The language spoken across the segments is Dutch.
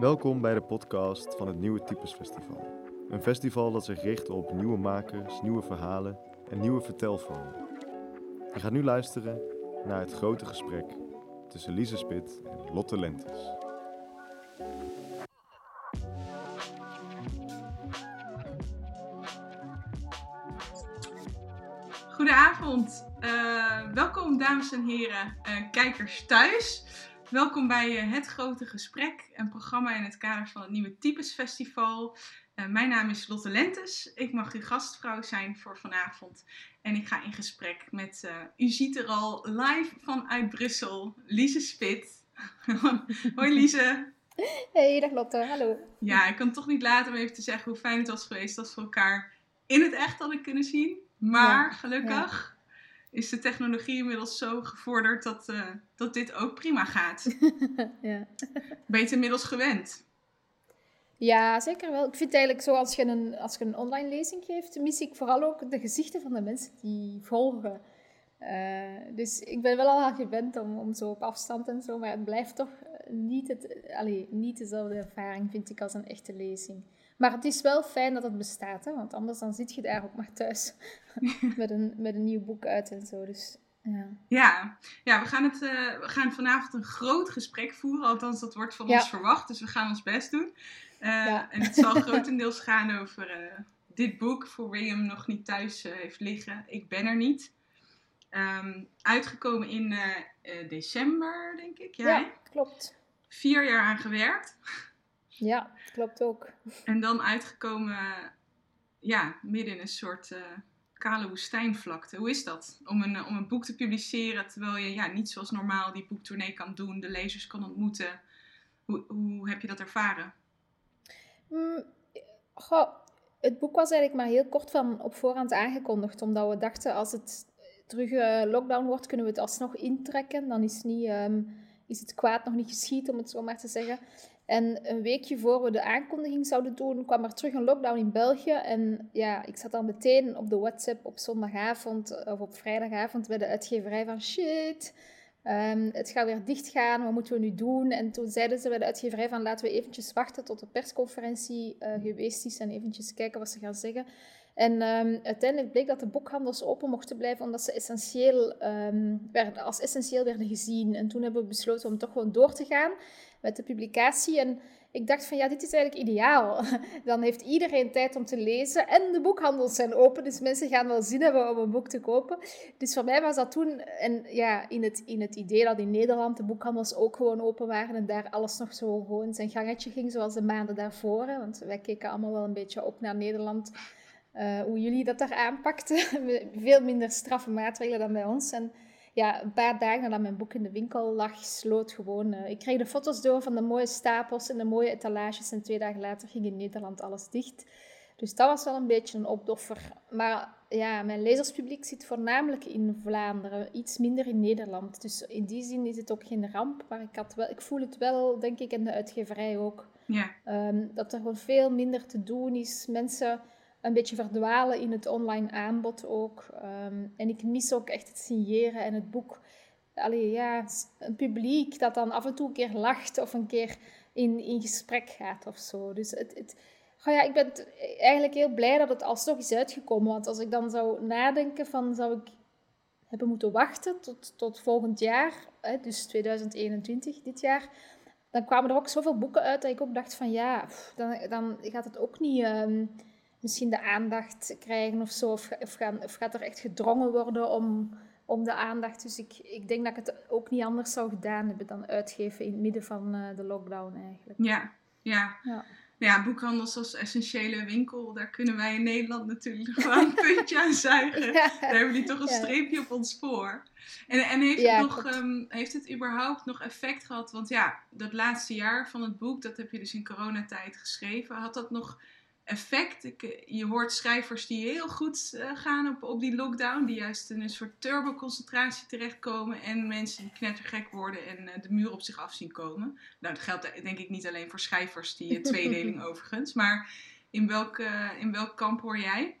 Welkom bij de podcast van het Nieuwe Types Festival. Een festival dat zich richt op nieuwe makers, nieuwe verhalen en nieuwe vertelvormen. Je gaat nu luisteren naar het grote gesprek tussen Lise Spit en Lotte Lentes. Goedenavond, uh, welkom dames en heren, kijkers thuis. Welkom bij uh, Het Grote Gesprek, een programma in het kader van het Nieuwe Types Festival. mijn naam is Lotte Lentes, ik mag uw gastvrouw zijn voor vanavond. En ik ga in gesprek met, u ziet er al live vanuit Brussel, Lise Spit. Hoi Lise. Hey, dag Lotte, hallo. Ja, ik kan toch niet laten om even te zeggen hoe fijn het was geweest dat we elkaar in het echt hadden kunnen zien. Maar gelukkig is de technologie inmiddels zo gevorderd dat, uh, dat dit ook prima gaat. ja. Ben je het inmiddels gewend? Ja, zeker wel. Ik vind eigenlijk zo, als je, een, als je een online lezing geeft, mis ik vooral ook de gezichten van de mensen die volgen. Uh, dus ik ben wel al gewend om, om zo op afstand en zo, maar het blijft toch niet, het, allee, niet dezelfde ervaring, vind ik, als een echte lezing. Maar het is wel fijn dat het bestaat, hè? want anders dan zit je daar ook maar thuis met, een, met een nieuw boek uit en zo. Dus, ja. Ja. ja, we gaan, het, uh, we gaan vanavond een groot gesprek voeren, althans dat wordt van ons verwacht, dus we gaan ons best doen. Uh, ja. En het zal grotendeels gaan over uh, dit boek, voor hem nog niet thuis heeft liggen. Ik ben er niet. Um, uitgekomen in december, denk ik. Jij? Ja, klopt. Vier jaar aan gewerkt. Ja, klopt ook. En dan uitgekomen, ja, midden in een soort uh, kale woestijnvlakte. Hoe is dat? Om een, om een boek te publiceren terwijl je ja, niet zoals normaal die boektournee kan doen, de lezers kan ontmoeten. Hoe, hoe heb je dat ervaren? Mm, goh, het boek was eigenlijk maar heel kort van op voorhand aangekondigd, omdat we dachten als het terug uh, lockdown wordt, kunnen we het alsnog intrekken. Dan is, niet, um, is het kwaad nog niet geschied, om het zo maar te zeggen. En een weekje voor we de aankondiging zouden doen, kwam er terug een lockdown in België. En ja, ik zat dan meteen op de WhatsApp op zondagavond of op vrijdagavond bij de uitgeverij van shit. Um, het gaat weer dichtgaan, wat moeten we nu doen? En toen zeiden ze bij de uitgeverij van laten we eventjes wachten tot de persconferentie uh, geweest is en eventjes kijken wat ze gaan zeggen. En um, uiteindelijk bleek dat de boekhandels open mochten blijven omdat ze essentieel, um, werden, als essentieel werden gezien. En toen hebben we besloten om toch gewoon door te gaan met de publicatie. En ik dacht van ja, dit is eigenlijk ideaal. Dan heeft iedereen tijd om te lezen en de boekhandels zijn open, dus mensen gaan wel zin hebben om een boek te kopen. Dus voor mij was dat toen, en ja, in het, in het idee dat in Nederland de boekhandels ook gewoon open waren en daar alles nog zo gewoon zijn gangetje ging, zoals de maanden daarvoor. Want wij keken allemaal wel een beetje op naar Nederland, uh, hoe jullie dat daar aanpakten. Veel minder straffe maatregelen dan bij ons. En ja, een paar dagen nadat mijn boek in de winkel lag, sloot gewoon. Uh, ik kreeg de foto's door van de mooie stapels en de mooie etalages. En twee dagen later ging in Nederland alles dicht. Dus dat was wel een beetje een opdoffer. Maar ja, mijn lezerspubliek zit voornamelijk in Vlaanderen, iets minder in Nederland. Dus in die zin is het ook geen ramp. Maar ik, had wel, ik voel het wel, denk ik, in de uitgeverij ook. Ja. Um, dat er gewoon veel minder te doen is. Mensen een beetje verdwalen in het online aanbod ook. Ehm, en ik mis ook echt het signeren en het boek. Allee, ja, een publiek dat dan af en toe een keer lacht of een keer in, in gesprek gaat of zo. Dus het, het, oh ja, ik ben eigenlijk heel blij dat het alsnog is uitgekomen. Want als ik dan zou nadenken van, zou ik hebben moeten wachten tot, tot volgend jaar, hè, dus 2021, dit jaar, dan kwamen er ook zoveel boeken uit dat ik ook dacht van ja, dan, dan gaat het ook niet... Ehm, misschien de aandacht krijgen of zo. Of, of, gaan, of gaat er echt gedrongen worden om, om de aandacht. Dus ik, ik denk dat ik het ook niet anders zou gedaan hebben dan uitgeven in het midden van uh, de lockdown eigenlijk. Ja, ja. ja. Ja, boekhandels als essentiële winkel, daar kunnen wij in Nederland natuurlijk gewoon een puntje aan zuigen. Daar hebben die toch een streepje op ons voor. En, en heeft, het nog, um, heeft het überhaupt nog effect gehad? Want ja, dat laatste jaar van het boek, dat heb je dus in coronatijd geschreven. Had dat nog effect. Ik, eh, je hoort schrijvers die heel goed uh, gaan op, op die lockdown, die juist in een soort turboconcentratie terechtkomen en mensen die knettergek worden en uh, de muur op zich af zien komen. Nou, dat geldt denk ik niet alleen voor schrijvers, die tweedeling overigens, maar in welk, in welk kamp hoor jij?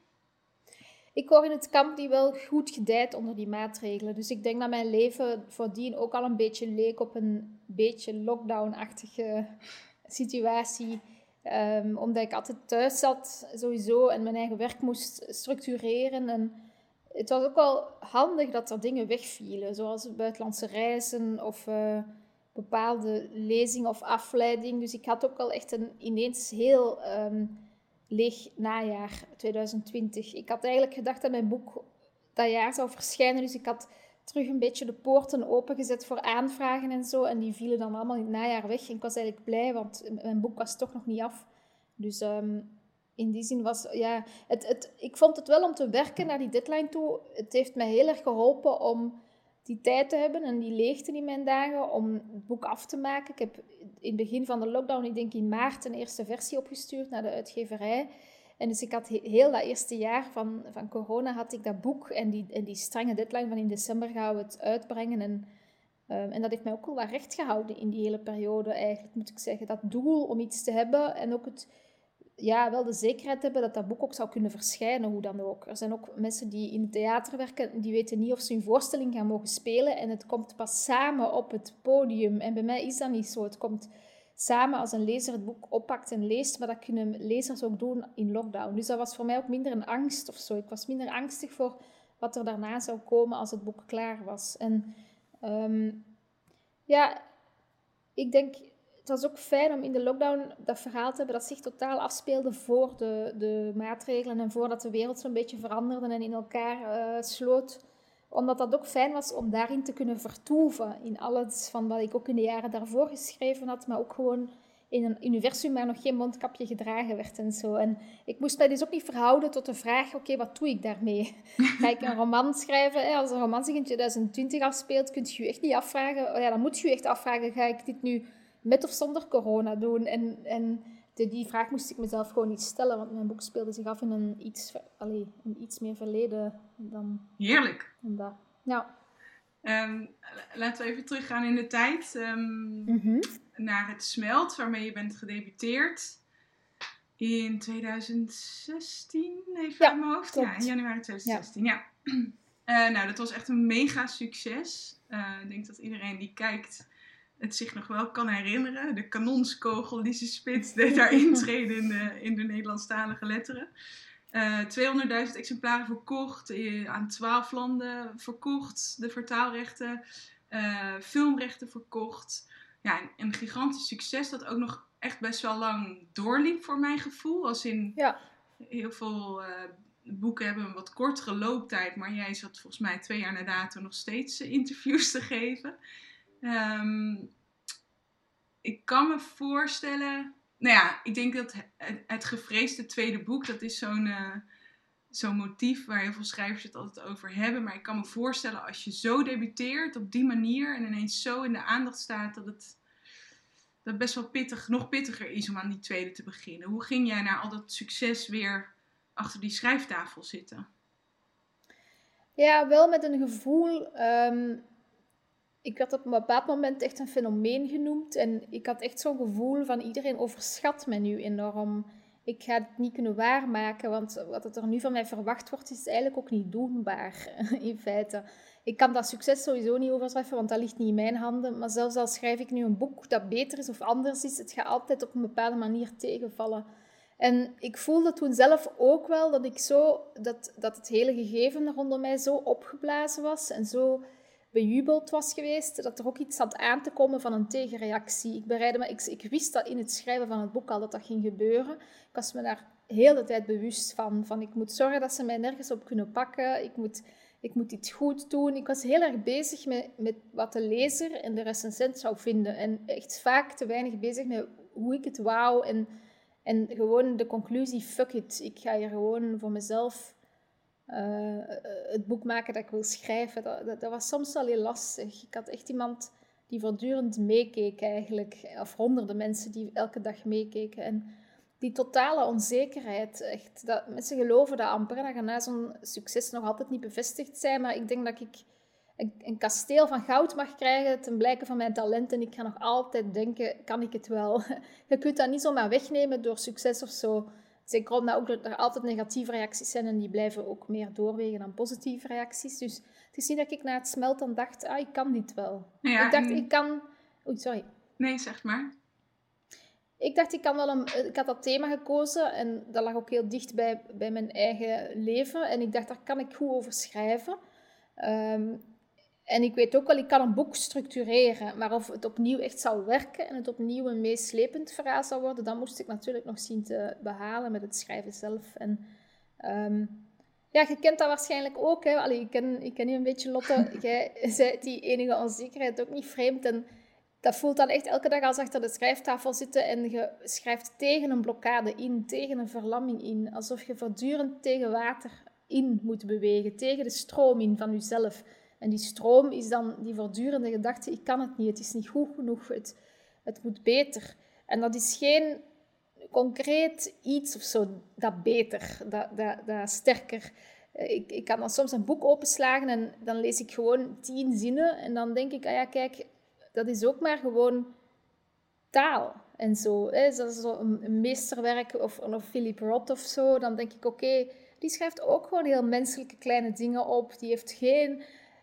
Ik hoor in het kamp die wel goed gedijt onder die maatregelen. Dus ik denk dat mijn leven voordien ook al een beetje leek op een beetje lockdown-achtige situatie. Um, omdat ik altijd thuis zat, sowieso, en mijn eigen werk moest structureren. En het was ook wel handig dat er dingen wegvielen, zoals buitenlandse reizen of uh, bepaalde lezingen of afleiding. Dus ik had ook wel echt een ineens heel um, leeg najaar 2020. Ik had eigenlijk gedacht dat mijn boek dat jaar zou verschijnen, dus ik had terug een beetje de poorten opengezet voor aanvragen en zo. En die vielen dan allemaal in het najaar weg. En ik was eigenlijk blij, want mijn boek was toch nog niet af. Dus um, in die zin was, ja, het, het, ik vond het wel om te werken naar die deadline toe. Het heeft mij heel erg geholpen om die tijd te hebben en die leegte in mijn dagen om het boek af te maken. Ik heb in het begin van de lockdown, ik denk in maart, een eerste versie opgestuurd naar de uitgeverij. En dus ik had heel dat eerste jaar van, van corona had ik dat boek en die, en die strenge deadline van in december gaan we het uitbrengen. En, ehm, en dat heeft mij ook wel recht gehouden in die hele periode eigenlijk, moet ik zeggen. Dat doel om iets te hebben en ook het, ja, wel de zekerheid hebben dat dat boek ook zou kunnen verschijnen, hoe dan ook. Er zijn ook mensen die in het theater werken, die weten niet of ze hun voorstelling gaan mogen spelen en het komt pas samen op het podium. En bij mij is dat niet zo. Het komt samen als een lezer het boek oppakt en leest, maar dat kunnen lezers ook doen in lockdown. Dus dat was voor mij ook minder een angst of zo. Ik was minder angstig voor wat er daarna zou komen als het boek klaar was. En ehm, ja, ik denk, het was ook fijn om in de lockdown dat verhaal te hebben dat zich totaal afspeelde voor de, de maatregelen en voordat de wereld zo'n beetje veranderde en in elkaar uh, sloot omdat dat ook fijn was om daarin te kunnen vertoeven. In alles van wat ik ook in de jaren daarvoor geschreven had, maar ook gewoon in een universum waar nog geen mondkapje gedragen werd en zo. En ik moest mij dus ook niet verhouden tot de vraag, oké, wat doe ik daarmee? Ga ik een roman schrijven? Als een roman zich in 2020 afspeelt, kun je je echt niet afvragen, oh ja, dan moet je je echt afvragen, ga ik dit nu met of zonder corona doen? En, en die vraag moest ik mezelf gewoon niet stellen, want mijn boek speelde zich af in een iets, allez, een iets meer verleden dan... Heerlijk. Dan dat. Nou. Um, laten we even teruggaan in de tijd. Um, Naar het smelt waarmee je bent gedebuteerd. In 2016, even ja, in mijn hoofd. Ja, in januari 2016. Ja. ja. Uh, nou, dat was echt een mega succes. Uh, ik denk dat iedereen die kijkt het zich nog wel kan herinneren. De kanonskogel die ze spits deed daar intreden in de, in de Nederlandstalige letteren. Uh, eh, 200.000 exemplaren verkocht, aan 12 landen verkocht, de vertaalrechten, uh, filmrechten verkocht. Ja, een, een, gigantisch succes dat ook nog echt best wel lang doorliep voor mijn gevoel. Als in ja. heel veel boeken hebben een wat kortere looptijd, maar jij zat volgens mij twee jaar na dato nog steeds interviews te geven. Um, ik kan me voorstellen. Nou ja, ik denk dat het, gevreesde tweede boek, dat is zo'n uh, zo'n motief waar heel veel schrijvers het altijd over hebben. Maar ik kan me voorstellen als je zo debuteert op die manier en ineens zo in de aandacht staat, dat het dat best wel pittig, nog pittiger is om aan die tweede te beginnen. Hoe ging jij naar al dat succes weer achter die schrijftafel zitten? Ja, wel met een gevoel ehm, ik werd op een bepaald moment echt een fenomeen genoemd. En ik had echt zo'n gevoel van iedereen overschat me nu enorm. Ik ga het niet kunnen waarmaken, want wat er nu van mij verwacht wordt, is eigenlijk ook niet doenbaar in feite. Ik kan dat succes sowieso niet overtreffen, want dat ligt niet in mijn handen. Maar zelfs al schrijf ik nu een boek dat beter is of anders is, het gaat altijd op een bepaalde manier tegenvallen. En ik voelde toen zelf ook wel dat, ik zo, dat, dat het hele gegeven rondom mij zo opgeblazen was en zo bejubeld was geweest, dat er ook iets had aan te komen van een tegenreactie. Ik, bereidde me, ik, wist dat in het schrijven van het boek al dat dat ging gebeuren. Ik was me daar heel de tijd bewust van. van ik moet zorgen dat ze mij nergens op kunnen pakken. Ik moet, ik moet iets goed doen. Ik was heel erg bezig met, met wat de lezer en de recensent zou vinden. En echt vaak te weinig bezig met hoe ik het wou. En, en gewoon de conclusie, fuck it. Ik ga hier gewoon voor mezelf uh, het boek maken dat ik wil schrijven, dat, dat, was soms wel heel lastig. Ik had echt iemand die voortdurend meekeek eigenlijk, of honderden mensen die elke dag meekeken. En die totale onzekerheid, echt, dat, mensen geloven dat amper, dat je na zo'n succes nog altijd niet bevestigd zijn, maar ik denk dat ik een, een, kasteel van goud mag krijgen ten blijke van mijn talent en ik ga nog altijd denken, kan ik het wel? Je kunt dat niet zomaar wegnemen door succes of zo. Zeker omdat ook er altijd negatieve reacties zijn en die blijven ook meer doorwegen dan positieve reacties. Dus het is niet dat ik na het smelten dacht, ah, ik kan dit wel. ik dacht, ik kan... Oei, sorry. Nee, zeg maar. ik dacht, ik, kan wel een, ik had dat thema gekozen en dat lag ook heel dicht bij, bij mijn eigen leven. En ik dacht, daar kan ik goed over schrijven. Ehm, en ik weet ook wel, ik kan een boek structureren, maar of het opnieuw echt zal werken en het opnieuw een meeslepend verhaal zal worden, dan moest ik natuurlijk nog zien te behalen met het schrijven zelf. En ehm, ja, je kent dat waarschijnlijk ook. Hè? Allee, ik, ken, ik ken je een beetje, Lotte. Jij zei die enige onzekerheid ook niet vreemd. En dat voelt dan echt elke dag als achter de schrijftafel zitten en je schrijft tegen een blokkade in, tegen een verlamming in. Alsof je voortdurend tegen water in moet bewegen, tegen de stroom in van jezelf. En die stroom is dan die voortdurende gedachte, ik kan het niet, het is niet goed genoeg, het, het moet beter. En dat is geen concreet iets of zo dat beter, dat, dat, dat sterker. Ik, ik kan dan soms een boek openslagen en dan lees ik gewoon tien zinnen en dan denk ik, ah ja, kijk, dat is ook maar gewoon taal en zo. Hè. Dat is zo een, meesterwerk of, of Philip Roth of zo. Dan denk ik, oké, die schrijft ook gewoon heel menselijke kleine dingen op. Die heeft geen...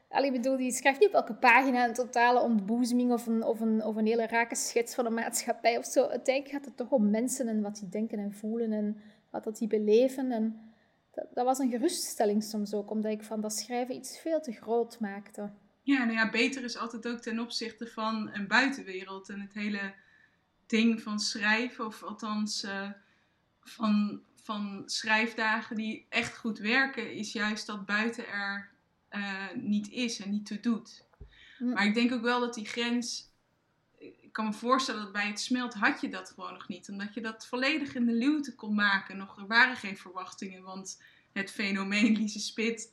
Allee, bedoel, die schrijft niet op elke pagina een totale ontboezeming of een, of, een, of een hele rake schets van een maatschappij of zo. Uiteindelijk gaat het toch om mensen en wat die denken en voelen en wat dat die beleven. En dat, was een geruststelling soms ook, omdat ik van dat schrijven iets veel te groot maakte. Ja, nou ja, beter is altijd ook ten opzichte van een buitenwereld. En het hele ding van schrijven, of althans uh, van, van schrijfdagen die echt goed werken, is juist dat buiten er uh, niet is en niet toe doet. Maar ik denk ook wel dat die grens. Ik kan me voorstellen dat bij het smelt had je dat gewoon nog niet. Omdat je dat volledig in de luwte kon maken. Nog, er waren geen verwachtingen. Want het fenomeen Lise Spit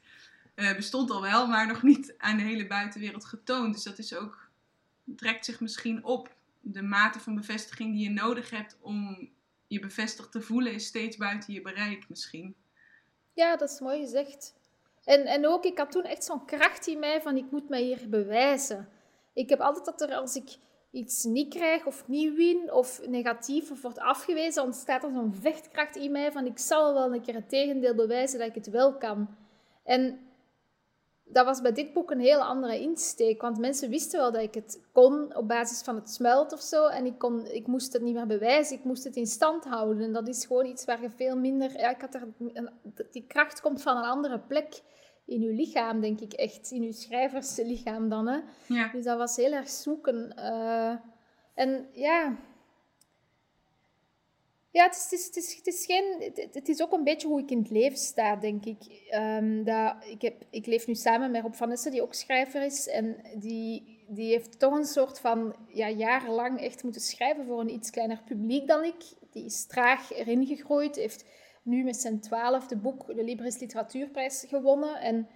uh, bestond al wel, maar nog niet aan de hele buitenwereld getoond. Dus dat is ook, trekt zich misschien op. De mate van bevestiging die je nodig hebt om je bevestigd te voelen, is steeds buiten je bereik misschien. Ja, dat is mooi gezegd. En, en ook, ik had toen echt zo'n kracht in mij van ik moet mij hier bewijzen. Ik heb altijd dat er als ik iets niet krijg of niet win of negatief of wordt afgewezen, ontstaat er zo'n vechtkracht in mij van ik zal wel een keer het tegendeel bewijzen dat ik het wel kan. En dat was bij dit boek een heel andere insteek. Want mensen wisten wel dat ik het kon op basis van het smelt of zo. En ik, kon, ik moest het niet meer bewijzen, ik moest het in stand houden. En dat is gewoon iets waar je veel minder... Ja, ik had er, die kracht komt van een andere plek in je lichaam, denk ik echt. In je schrijverslichaam dan, hè. Ja. Dus dat was heel erg zoeken. Uh, en ja, ja, het is, het, is, het, is, geen, het, is ook een beetje hoe ik in het leven sta, denk ik. Um, dat, ik, heb, ik leef nu samen met Rob van die ook schrijver is. En die, die heeft toch een soort van ja, jarenlang echt moeten schrijven voor een iets kleiner publiek dan ik. Die is traag erin gegroeid, heeft nu met zijn twaalfde boek de Libris Literatuurprijs gewonnen. En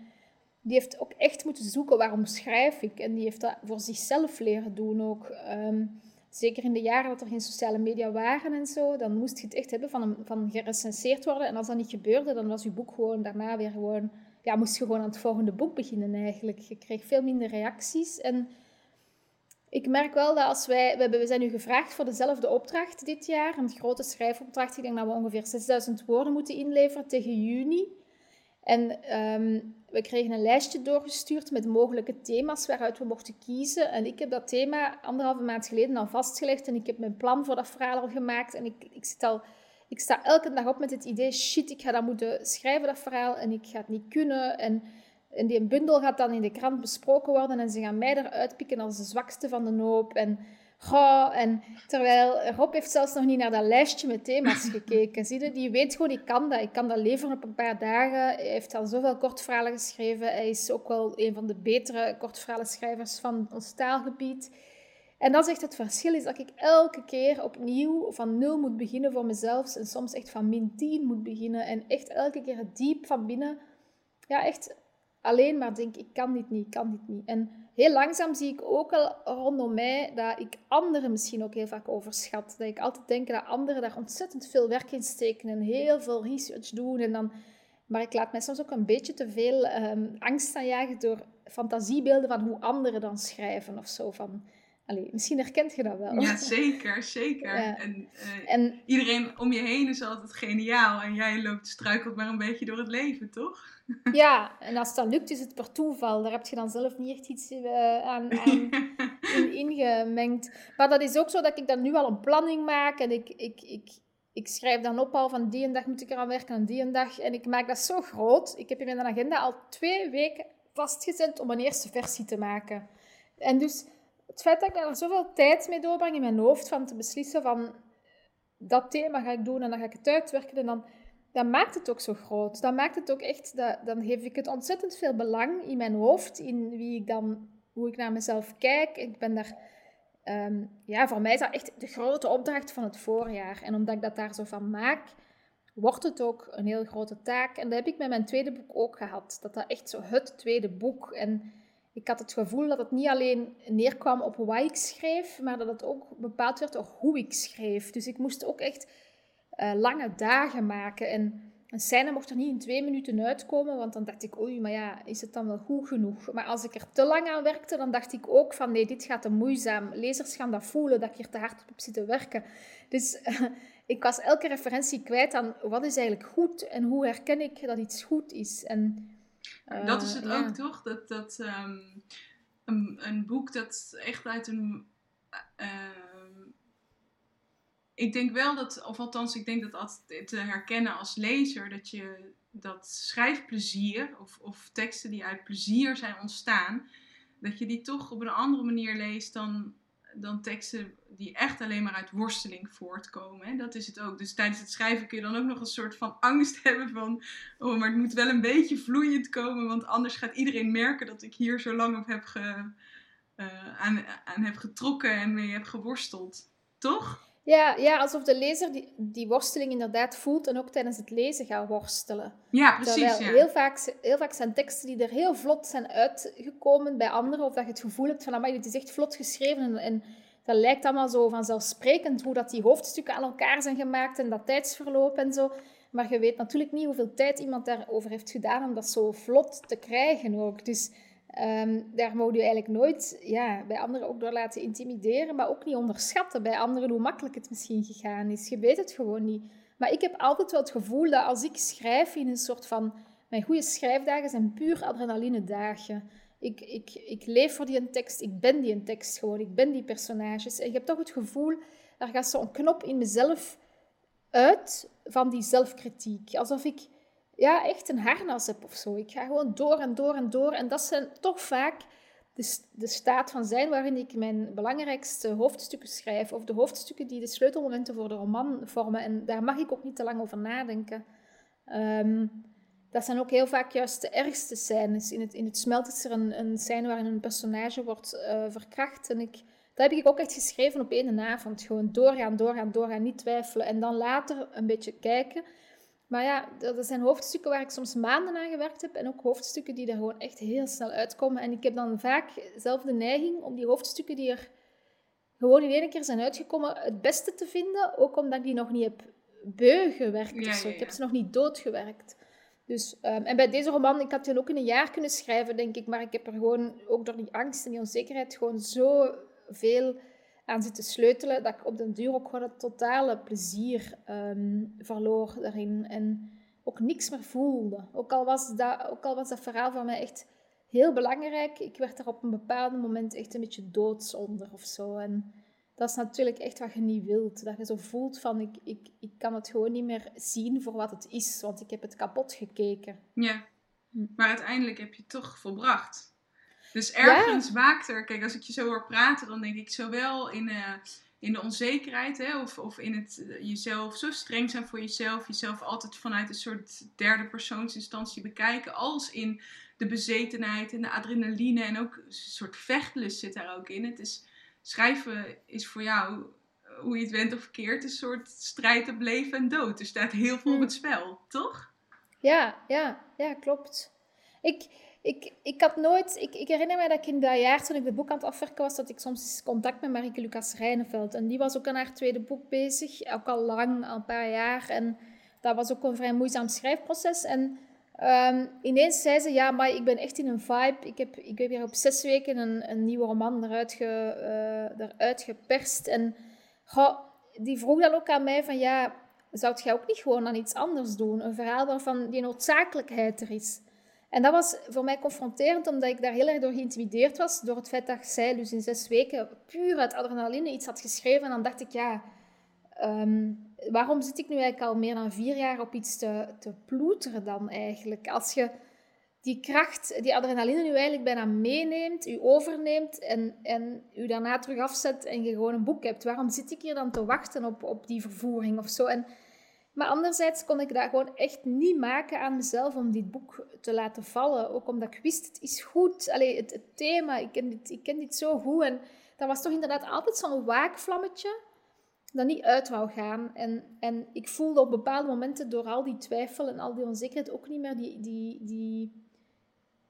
die heeft ook echt moeten zoeken waarom schrijf ik. En die heeft dat voor zichzelf leren doen ook. Ehm, zeker in de jaren dat er geen sociale media waren en zo, dan moest je het echt hebben van, van gerecenseerd worden. En als dat niet gebeurde, dan was je boek gewoon daarna weer gewoon... Ja, moest je gewoon aan het volgende boek beginnen eigenlijk. Je kreeg veel minder reacties. En ik merk wel dat als wij... We zijn nu gevraagd voor dezelfde opdracht dit jaar. Een grote schrijfopdracht. Ik denk dat we ongeveer 6000 woorden moeten inleveren tegen juni. En ehm, we kregen een lijstje doorgestuurd met mogelijke thema's waaruit we mochten kiezen. En ik heb dat thema anderhalve maand geleden al vastgelegd en ik heb mijn plan voor dat verhaal al gemaakt. En ik, ik, zit al, ik sta elke dag op met het idee, shit, ik ga dat moeten schrijven, dat verhaal, en ik ga het niet kunnen. En, en die bundel gaat dan in de krant besproken worden en ze gaan mij eruit pikken als de zwakste van de hoop. En Goh, en terwijl Rob heeft zelfs nog niet naar dat lijstje met thema's gekeken. Zie je? Die weet gewoon, ik kan dat. Ik kan dat leveren op een paar dagen. Hij heeft al zoveel kortverhalen geschreven. Hij is ook wel een van de betere kortverhalenschrijvers van ons taalgebied. En dat is echt het verschil, is dat ik elke keer opnieuw van nul moet beginnen voor mezelf. En soms echt van min 10 moet beginnen. En echt elke keer diep van binnen, ja, echt alleen maar denk, ik kan dit niet, ik kan dit niet. En heel langzaam zie ik ook al rondom mij dat ik anderen misschien ook heel vaak overschat. Dat ik altijd denk dat anderen daar ontzettend veel werk in steken en heel veel research doen. En dan, maar ik laat mij soms ook een beetje te veel um, angst aanjagen door fantasiebeelden van hoe anderen dan schrijven of zo. Van, Allee, misschien herkent je dat wel. Ja, zeker, zeker. En, uh, en, iedereen om je heen is altijd geniaal en jij loopt struikelt maar een beetje door het leven, toch? Ja, en als dat lukt, is het per toeval. Daar heb je dan zelf niet echt iets uh, aan, aan, in ingemengd. Maar dat is ook zo dat ik dan nu al een planning maak en ik, ik, ik, ik schrijf dan op al van die en dag moet ik eraan werken en die en dag. En ik maak dat zo groot. Ik heb in mijn agenda al twee weken vastgezet om een eerste versie te maken. En dus het feit dat ik er zoveel tijd mee doorbreng in mijn hoofd van te beslissen van dat thema ga ik doen en dan ga ik het uitwerken en dan, dan maakt het ook zo groot. Dan maakt het ook echt, dat, dan geef ik het ontzettend veel belang in mijn hoofd, in wie ik dan, hoe ik naar mezelf kijk. Ik ben daar, ehm, ja, voor mij is dat echt de grote opdracht van het voorjaar. En omdat ik dat daar zo van maak, wordt het ook een heel grote taak. En dat heb ik met mijn tweede boek ook gehad. Dat dat echt zo het tweede boek. En ik had het gevoel dat het niet alleen neerkwam op wat ik schreef, maar dat het ook bepaald werd door hoe ik schreef. Dus ik moest ook echt uh, lange dagen maken. En een scène mocht er niet in twee minuten uitkomen, want dan dacht ik, oei, maar ja, is het dan wel goed genoeg? Maar als ik er te lang aan werkte, dan dacht ik ook van, nee, dit gaat te moeizaam. Lezers gaan dat voelen, dat ik hier te hard op heb zitten werken. Dus ik was elke referentie kwijt aan wat is eigenlijk goed en hoe herken ik dat iets goed is. En dat is het eh, ook, toch? Dat, dat ehm, een, een, boek dat echt uit een. Ik denk wel dat, of althans, ik denk dat altijd te herkennen als lezer, dat je dat schrijfplezier, of, of teksten die uit plezier zijn ontstaan, dat je die toch op een andere manier leest dan dan teksten die echt alleen maar uit worsteling voortkomen. Dat is het ook. Dus tijdens het schrijven kun je dan ook nog een soort van angst hebben van... Oh, maar het moet wel een beetje vloeiend komen, want anders gaat iedereen merken dat ik hier zo lang op heb ge, uh, aan, aan heb getrokken en mee heb geworsteld. Toch? Ja, ja alsof de lezer die, die worsteling inderdaad voelt en ook tijdens het lezen gaat worstelen. Ja, precies. ja. Heel, vaak, heel vaak zijn teksten die er heel vlot zijn uitgekomen bij anderen, of dat je het gevoel hebt van, amai, dit is echt vlot geschreven en, en dat lijkt allemaal zo vanzelfsprekend hoe dat die hoofdstukken aan elkaar zijn gemaakt en dat tijdsverloop en zo. Maar je weet natuurlijk niet hoeveel tijd iemand daarover heeft gedaan om dat zo vlot te krijgen ook. Dus Um, daar moet je eigenlijk nooit ja, bij anderen ook door laten intimideren, maar ook niet onderschatten bij anderen hoe makkelijk het misschien gegaan is. Je weet het gewoon niet. Maar ik heb altijd wel het gevoel dat als ik schrijf in een soort van... Mijn goede schrijfdagen zijn puur adrenaline dagen. Ik, ik, ik leef voor die tekst, ik ben die een tekst gewoon, ik ben die personages. En ik heb toch het gevoel, daar gaat zo'n knop in mezelf uit van die zelfkritiek. Alsof ik ja, echt een harnas heb of zo. Ik ga gewoon door en door en door. En dat zijn toch vaak de, de staat van zijn waarin ik mijn belangrijkste hoofdstukken schrijf. Of de hoofdstukken die de sleutelmomenten voor de roman vormen. En daar mag ik ook niet te lang over nadenken. Ehm, dat zijn ook heel vaak juist de ergste scènes. In het, in het smelt is er een, een scène waarin een personage wordt uh, verkracht. En ik, dat heb ik ook echt geschreven op één avond. Gewoon doorgaan, doorgaan, doorgaan, niet twijfelen. En dan later een beetje kijken. Maar ja, dat zijn hoofdstukken waar ik soms maanden aan gewerkt heb. En ook hoofdstukken die er gewoon echt heel snel uitkomen. En ik heb dan vaak zelf de neiging om die hoofdstukken die er gewoon in één keer zijn uitgekomen, het beste te vinden. Ook omdat ik die nog niet heb beu gewerkt of zo. Ik heb ze nog niet doodgewerkt. Dus, um, en bij deze roman, ik had die ook in een jaar kunnen schrijven, denk ik. Maar ik heb er gewoon, ook door die angst en die onzekerheid, gewoon zoveel aan zitten sleutelen, dat ik op den duur ook gewoon het totale plezier um, verloor daarin. En ook niks meer voelde. Ook al, was dat, ook al was dat verhaal voor mij echt heel belangrijk, ik werd er op een bepaald moment echt een beetje doods onder of zo. En dat is natuurlijk echt wat je niet wilt. Dat je zo voelt van, ik, ik, ik kan het gewoon niet meer zien voor wat het is, want ik heb het kapot gekeken. Ja, hm. maar uiteindelijk heb je het toch volbracht. Dus ergens waakt er, kijk, als ik je zo hoor praten, dan denk ik zowel in, uh, in de onzekerheid, hè, of, of in het eh, jezelf zo streng zijn voor jezelf, jezelf altijd vanuit een soort derde persoonsinstantie bekijken, als in de bezetenheid en de adrenaline en ook een soort vechtlust zit daar ook in. Het is, schrijven is voor jou, hoe je het went of verkeerd, een soort strijd op leven en dood. Er staat heel veel op hm. het spel, toch? Ja, ja, ja, klopt. Ik, ik, ik had nooit... Ik, ik herinner me dat ik in dat jaar, toen ik het boek aan het afwerken was, dat ik soms contact met Marieke Lucas Rijneveld. En die was ook aan haar tweede boek bezig, ook al lang, al een paar jaar. En dat was ook een vrij moeizaam schrijfproces. En um, ineens zei ze, ja, maar ik ben echt in een vibe. Ik heb, ik heb hier op zes weken een, een nieuwe roman eruit, ge, eruit geperst. En die vroeg dan ook aan mij van, ja, zou jij ook niet gewoon aan iets anders doen? Een verhaal waarvan die noodzakelijkheid er is. En dat was voor mij confronterend, omdat ik daar heel erg door geïntimideerd was. Door het feit dat zij dus in zes weken puur uit adrenaline iets had geschreven. En dan dacht ik, ja, ehm, waarom zit ik nu eigenlijk al meer dan vier jaar op iets te, te ploeteren dan eigenlijk? Als je die kracht, die adrenaline nu eigenlijk bijna meeneemt, u overneemt en, en u daarna terug afzet en je gewoon een boek hebt. Waarom zit ik hier dan te wachten op, op die vervoering of zo? En, maar anderzijds kon ik dat gewoon echt niet maken aan mezelf om dit boek te laten vallen. Ook omdat ik wist, het is goed. Allee, het, het thema, ik ken, dit, ik ken dit zo goed. En dat was toch inderdaad altijd zo'n waakvlammetje dat niet uit wou gaan. En, en ik voelde op bepaalde momenten door al die twijfel en al die onzekerheid ook niet meer die, die, die,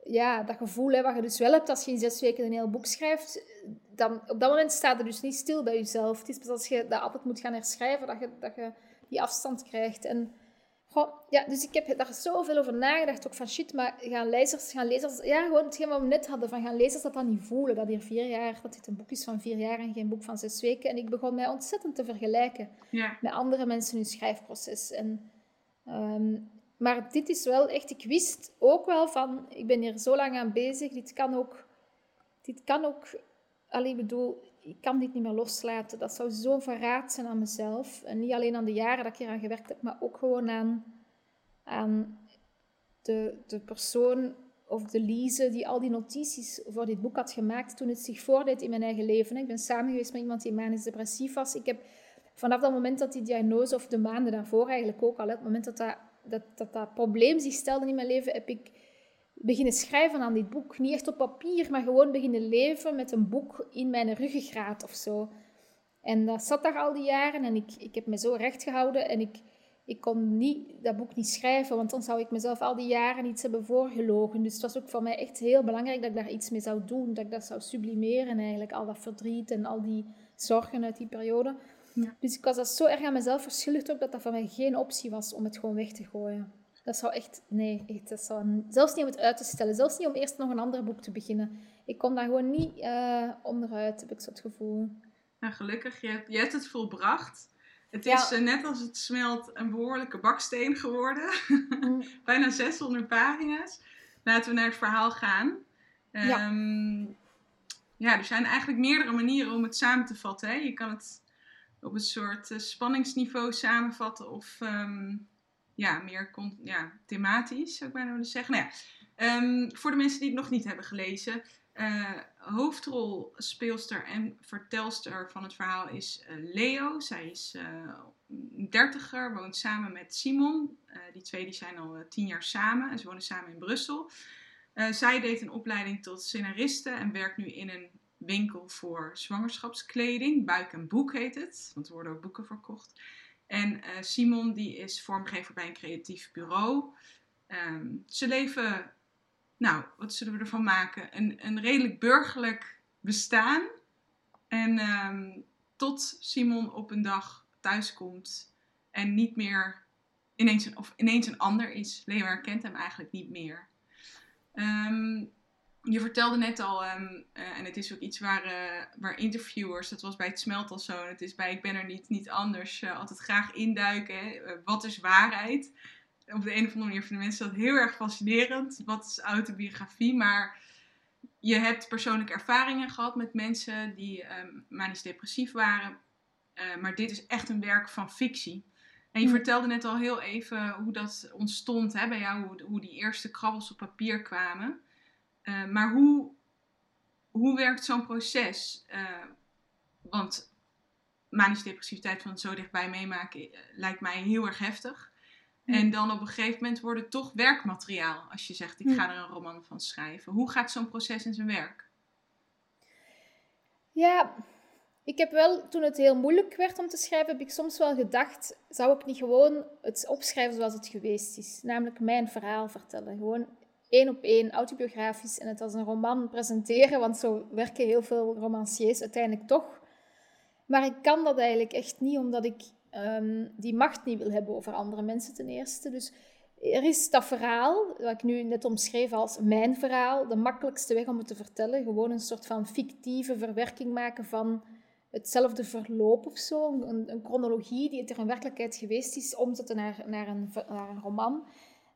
ja, dat gevoel hè, wat je dus wel hebt als je in zes weken een heel boek schrijft. Dan, op dat moment staat er dus niet stil bij jezelf. Het is pas als je dat altijd moet gaan herschrijven dat je, dat je die afstand krijgt. En, goh, ja, dus ik heb daar zoveel over nagedacht. Ook van shit, maar gaan lezers, gaan lezers... Ja, gewoon hetgeen wat we net hadden. Van gaan lezers dat dan niet voelen. Dat hier vier jaar... Dat dit een boek is van vier jaar en geen boek van zes weken. En ik begon mij ontzettend te vergelijken ja. met andere mensen in hun schrijfproces. En... Ehm, maar dit is wel echt, ik wist ook wel van, ik ben hier zo lang aan bezig, dit kan ook, dit kan ook, alleen bedoel, ik kan dit niet meer loslaten. Dat zou zo verraad zijn aan mezelf. En niet alleen aan de jaren dat ik hier aan gewerkt heb, maar ook gewoon aan, aan de, de persoon of de Lise die al die notities voor dit boek had gemaakt toen het zich voordeed in mijn eigen leven. Ik ben samen geweest met iemand die manisch depressief was. Ik heb vanaf dat moment dat die diagnose, of de maanden daarvoor eigenlijk ook al, het moment dat dat dat, dat dat probleem zich stelde in mijn leven, heb ik beginnen schrijven aan dit boek. Niet echt op papier, maar gewoon beginnen leven met een boek in mijn ruggengraat of zo. En dat zat daar al die jaren en ik, ik heb me zo recht gehouden en ik, ik kon niet, dat boek niet schrijven, want dan zou ik mezelf al die jaren iets hebben voorgelogen. Dus het was ook voor mij echt heel belangrijk dat ik daar iets mee zou doen, dat ik dat zou sublimeren eigenlijk, al dat verdriet en al die zorgen uit die periode. Dus ik was dat zo erg aan mezelf verschuldigd ook, dat dat voor mij geen optie was om het gewoon weg te gooien. Dat zou echt, nee, echt, dat zou, zelfs niet om het uit te stellen. Zelfs niet om eerst nog een ander boek te beginnen. Ik kon daar gewoon niet uh, onderuit, heb ik zo het gevoel. Nou, gelukkig, je, je hebt het volbracht. Het is uh, net als het smelt een behoorlijke baksteen geworden. Mm. Bijna 600 pagina's. Laten we naar het verhaal gaan. ja. Ehm, ja, er zijn eigenlijk meerdere manieren om het samen te vatten. Hè? Je kan het op een soort uh, spanningsniveau samenvatten of um, ja, meer ja, thematisch, zou ik bijna willen zeggen. Nou ja, um, voor de mensen die het nog niet hebben gelezen, uh, hoofdrol, speelster en vertelster van het verhaal is uh, Leo. Zij is een dertiger, woont samen met Simon. die twee die zijn al tien jaar samen en ze wonen samen in Brussel. zij deed een opleiding tot scenariste en werkt nu in een winkel voor zwangerschapskleding. Buik en Boek heet het, want er worden ook boeken verkocht. En uh, Simon die is vormgever bij een creatief bureau. Ehm, ze leven, nou, wat zullen we ervan maken? Een, een redelijk burgerlijk bestaan. En um, tot Simon op een dag thuiskomt en niet meer ineens een, of ineens een ander is. Leo herkent hem eigenlijk niet meer. Um, je vertelde net al, um, uh, en het is ook iets waar, uh, waar interviewers, dat was bij het smelt al zo, en het is bij Ik ben er niet, niet anders, uh, altijd graag induiken. Hè? wat is waarheid? Op de een of andere manier vinden mensen dat heel erg fascinerend. Wat is autobiografie? Maar je hebt persoonlijke ervaringen gehad met mensen die um, manisch depressief waren. maar dit is echt een werk van fictie. En je vertelde net al heel even hoe dat ontstond hè, bij jou, hoe, hoe die eerste krabbels op papier kwamen. Eh, maar hoe, hoe werkt zo'n proces? Uh, want manische depressiviteit van het zo dichtbij meemaken eh, lijkt mij heel erg heftig. En dan op een gegeven moment wordt het toch werkmateriaal. Als je zegt, ik ga er een roman van schrijven. Hoe gaat zo'n proces in zijn werk? Ja, ik heb wel, toen het heel moeilijk werd om te schrijven, heb ik soms wel gedacht, zou ik niet gewoon het opschrijven zoals het geweest is? Namelijk mijn verhaal vertellen. Gewoon één op één autobiografisch en het als een roman presenteren, want zo werken heel veel romanciers uiteindelijk toch. Maar ik kan dat eigenlijk echt niet, omdat ik ehm, die macht niet wil hebben over andere mensen ten eerste. Dus er is dat verhaal, wat ik nu net omschreef als mijn verhaal, de makkelijkste weg om het te vertellen. Gewoon een soort van fictieve verwerking maken van hetzelfde verloop of zo. Een, chronologie die er in werkelijkheid geweest is, omzetten naar, naar, een, naar een roman.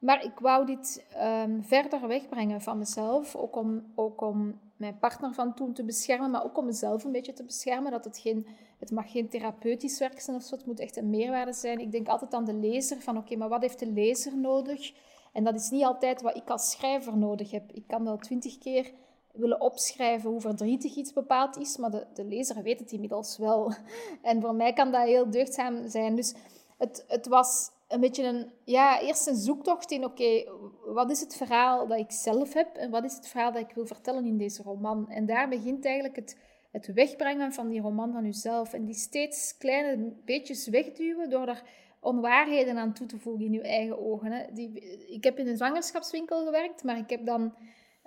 Maar ik wou dit um, verder wegbrengen van mezelf, ook om, ook om mijn partner van toen te beschermen, maar ook om mezelf een beetje te beschermen. Dat het, geen, het mag geen therapeutisch werk zijn of zo, het moet echt een meerwaarde zijn. Ik denk altijd aan de lezer, van oké, maar wat heeft de lezer nodig? En dat is niet altijd wat ik als schrijver nodig heb. Ik kan wel twintig keer willen opschrijven hoe verdrietig iets bepaald is, maar de, de lezer weet het inmiddels wel. En voor mij kan dat heel deugdzaam zijn. Dus het, het was een beetje een, ja, eerst een zoektocht in, oké, wat is het verhaal dat ik zelf heb en wat is het verhaal dat ik wil vertellen in deze roman? En daar begint eigenlijk het, het wegbrengen van die roman van jezelf en die steeds kleine beetjes wegduwen door er onwaarheden aan toe te voegen in je eigen ogen. Hè. Die, ik heb in een zwangerschapswinkel gewerkt, maar ik heb dan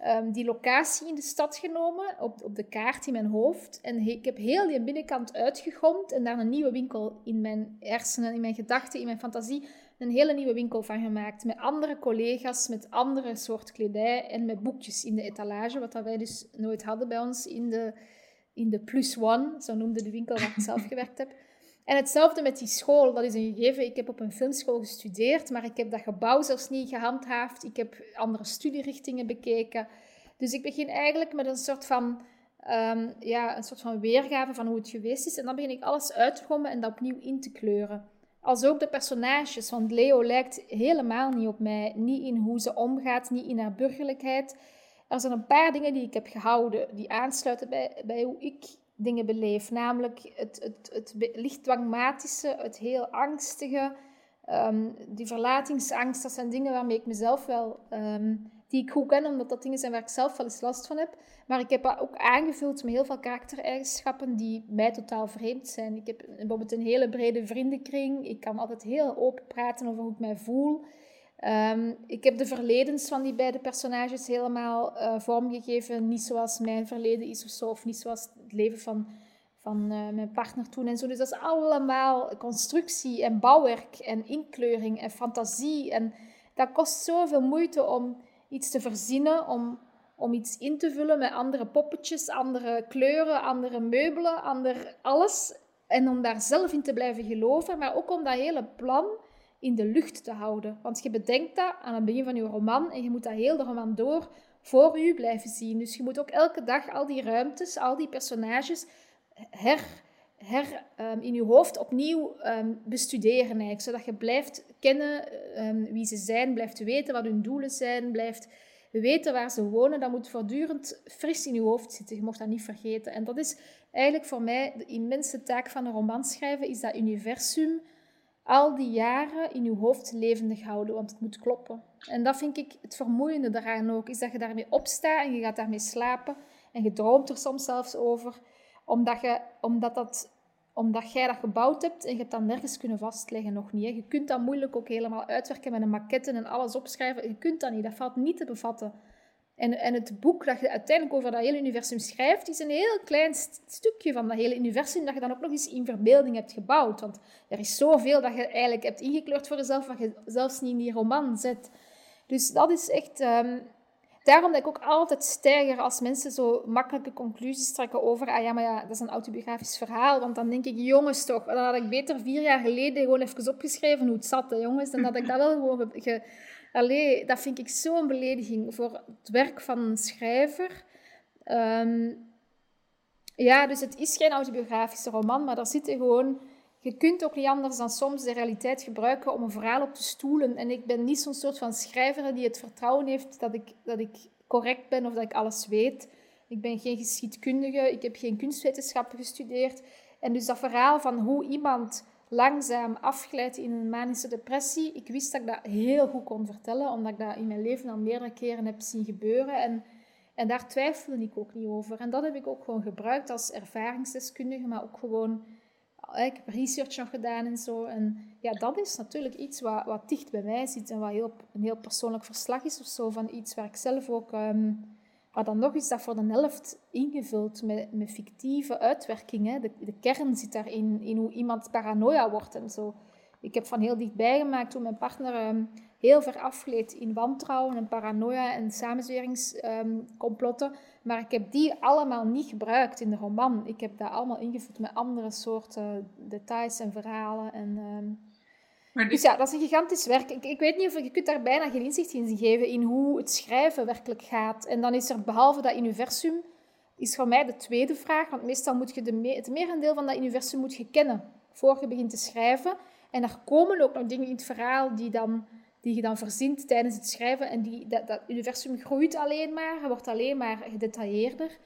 um, die locatie in de stad genomen, op, op de kaart in mijn hoofd. En ik heb heel die binnenkant uitgegomd en daar een nieuwe winkel in mijn hersenen, in mijn gedachten, in mijn fantasie, een hele nieuwe winkel van gemaakt. Met andere collega's, met andere soort kledij en met boekjes in de etalage, wat dat wij dus nooit hadden bij ons in de, in de Plus One, zo noemde de winkel waar ik zelf gewerkt heb. En hetzelfde met die school, dat is een gegeven. Ik heb op een filmschool gestudeerd, maar ik heb dat gebouw zelfs niet gehandhaafd. Ik heb andere studierichtingen bekeken. Dus ik begin eigenlijk met een soort van, um, ja, een soort van weergave van hoe het geweest is. En dan begin ik alles uit te gommen en dat opnieuw in te kleuren. Als ook de personages, want Leo lijkt helemaal niet op mij. Niet in hoe ze omgaat, niet in haar burgerlijkheid. Er zijn een paar dingen die ik heb gehouden, die aansluiten bij, bij hoe ik dingen beleef. Namelijk het, het, het licht dwangmatische, het heel angstige, um, die verlatingsangst. Dat zijn dingen waarmee ik mezelf wel, um, die ik goed ken, omdat dat dingen zijn waar ik zelf wel eens last van heb. Maar ik heb ook aangevuld met heel veel karaktereigenschappen die mij totaal vreemd zijn. Ik heb bijvoorbeeld een hele brede vriendenkring. Ik kan altijd heel open praten over hoe ik mij voel. Ehm, ik heb de verledens van die beide personages helemaal uh, vormgegeven. Niet zoals mijn verleden is of zo, of niet zoals het leven van, van uh, mijn partner toen en zo. Dus dat is allemaal constructie en bouwwerk en inkleuring en fantasie. En dat kost zoveel moeite om iets te verzinnen, om, om iets in te vullen met andere poppetjes, andere kleuren, andere meubelen, ander alles. En om daar zelf in te blijven geloven, maar ook om dat hele plan in de lucht te houden. Want je bedenkt dat aan het begin van je roman en je moet dat heel de roman door voor je blijven zien. Dus je moet ook elke dag al die ruimtes, al die personages her, her um, in je hoofd opnieuw um, bestuderen eigenlijk. Zodat je blijft kennen um, wie ze zijn, blijft weten wat hun doelen zijn, blijft weten waar ze wonen. Dat moet voortdurend fris in je hoofd zitten. Je mocht dat niet vergeten. En dat is eigenlijk voor mij de immense taak van een roman schrijven, is dat universum al die jaren in je hoofd levendig houden, want het moet kloppen. En dat vind ik het vermoeiende daaraan ook, is dat je daarmee opstaat en je gaat daarmee slapen en je droomt er soms zelfs over, omdat, je, omdat, dat, omdat jij dat gebouwd hebt en je hebt dat nergens kunnen vastleggen, nog niet. Je kunt dat moeilijk ook helemaal uitwerken met een maquette en alles opschrijven. Je kunt dat niet, dat valt niet te bevatten. En, en het boek dat je uiteindelijk over dat hele universum schrijft, is een heel klein stukje van dat hele universum dat je dan ook nog eens in verbeelding hebt gebouwd. Want er is zoveel dat je eigenlijk hebt ingekleurd voor jezelf, wat je zelfs niet in die roman zet. Dus dat is echt... Um, daarom dat ik ook altijd stijger als mensen zo makkelijke conclusies trekken over, ah ja, maar ja, dat is een autobiografisch verhaal. Want dan denk ik, jongens toch, dan had ik beter vier jaar geleden gewoon even opgeschreven hoe het zat, hè, jongens. Dan had ik dat wel gewoon ge, Allee, dat vind ik zo'n belediging voor het werk van een schrijver. Ehm, ja, dus het is geen autobiografische roman, maar daar zitten gewoon... Je kunt ook niet anders dan soms de realiteit gebruiken om een verhaal op te stoelen. En ik ben niet zo'n soort van schrijver die het vertrouwen heeft dat ik, dat ik correct ben of dat ik alles weet. Ik ben geen geschiedkundige, ik heb geen kunstwetenschappen gestudeerd. En dus dat verhaal van hoe iemand langzaam afgeleid in een manische depressie. Ik wist dat ik dat heel goed kon vertellen, omdat ik dat in mijn leven al meerdere keren heb zien gebeuren. En, en daar twijfelde ik ook niet over. En dat heb ik ook gewoon gebruikt als ervaringsdeskundige, maar ook gewoon... Eh, ik heb research nog gedaan en zo. En ja, dat is natuurlijk iets wat, wat dicht bij mij zit en wat heel, een heel persoonlijk verslag is of zo, van iets waar ik zelf ook... Ehm, maar dan nog is dat voor de helft ingevuld met, met fictieve uitwerkingen. De, de kern zit daarin, in hoe iemand paranoia wordt en zo. Ik heb van heel dichtbij gemaakt hoe mijn partner um, heel ver afgleed in wantrouwen en paranoia en samenzweringscomplotten. Um, maar ik heb die allemaal niet gebruikt in de roman. Ik heb dat allemaal ingevuld met andere soorten details en verhalen. En, um, Dus ja, dat is een gigantisch werk. Ik, ik weet niet of je kunt daar bijna geen inzicht in geven in hoe het schrijven werkelijk gaat. En dan is er behalve dat universum, is voor mij de tweede vraag, want meestal moet je de me het merendeel van dat universum moet je kennen voor je begint te schrijven. En er komen ook nog dingen in het verhaal die, dan, die je dan verzint tijdens het schrijven. En die, dat, dat universum groeit alleen maar, wordt alleen maar gedetailleerder.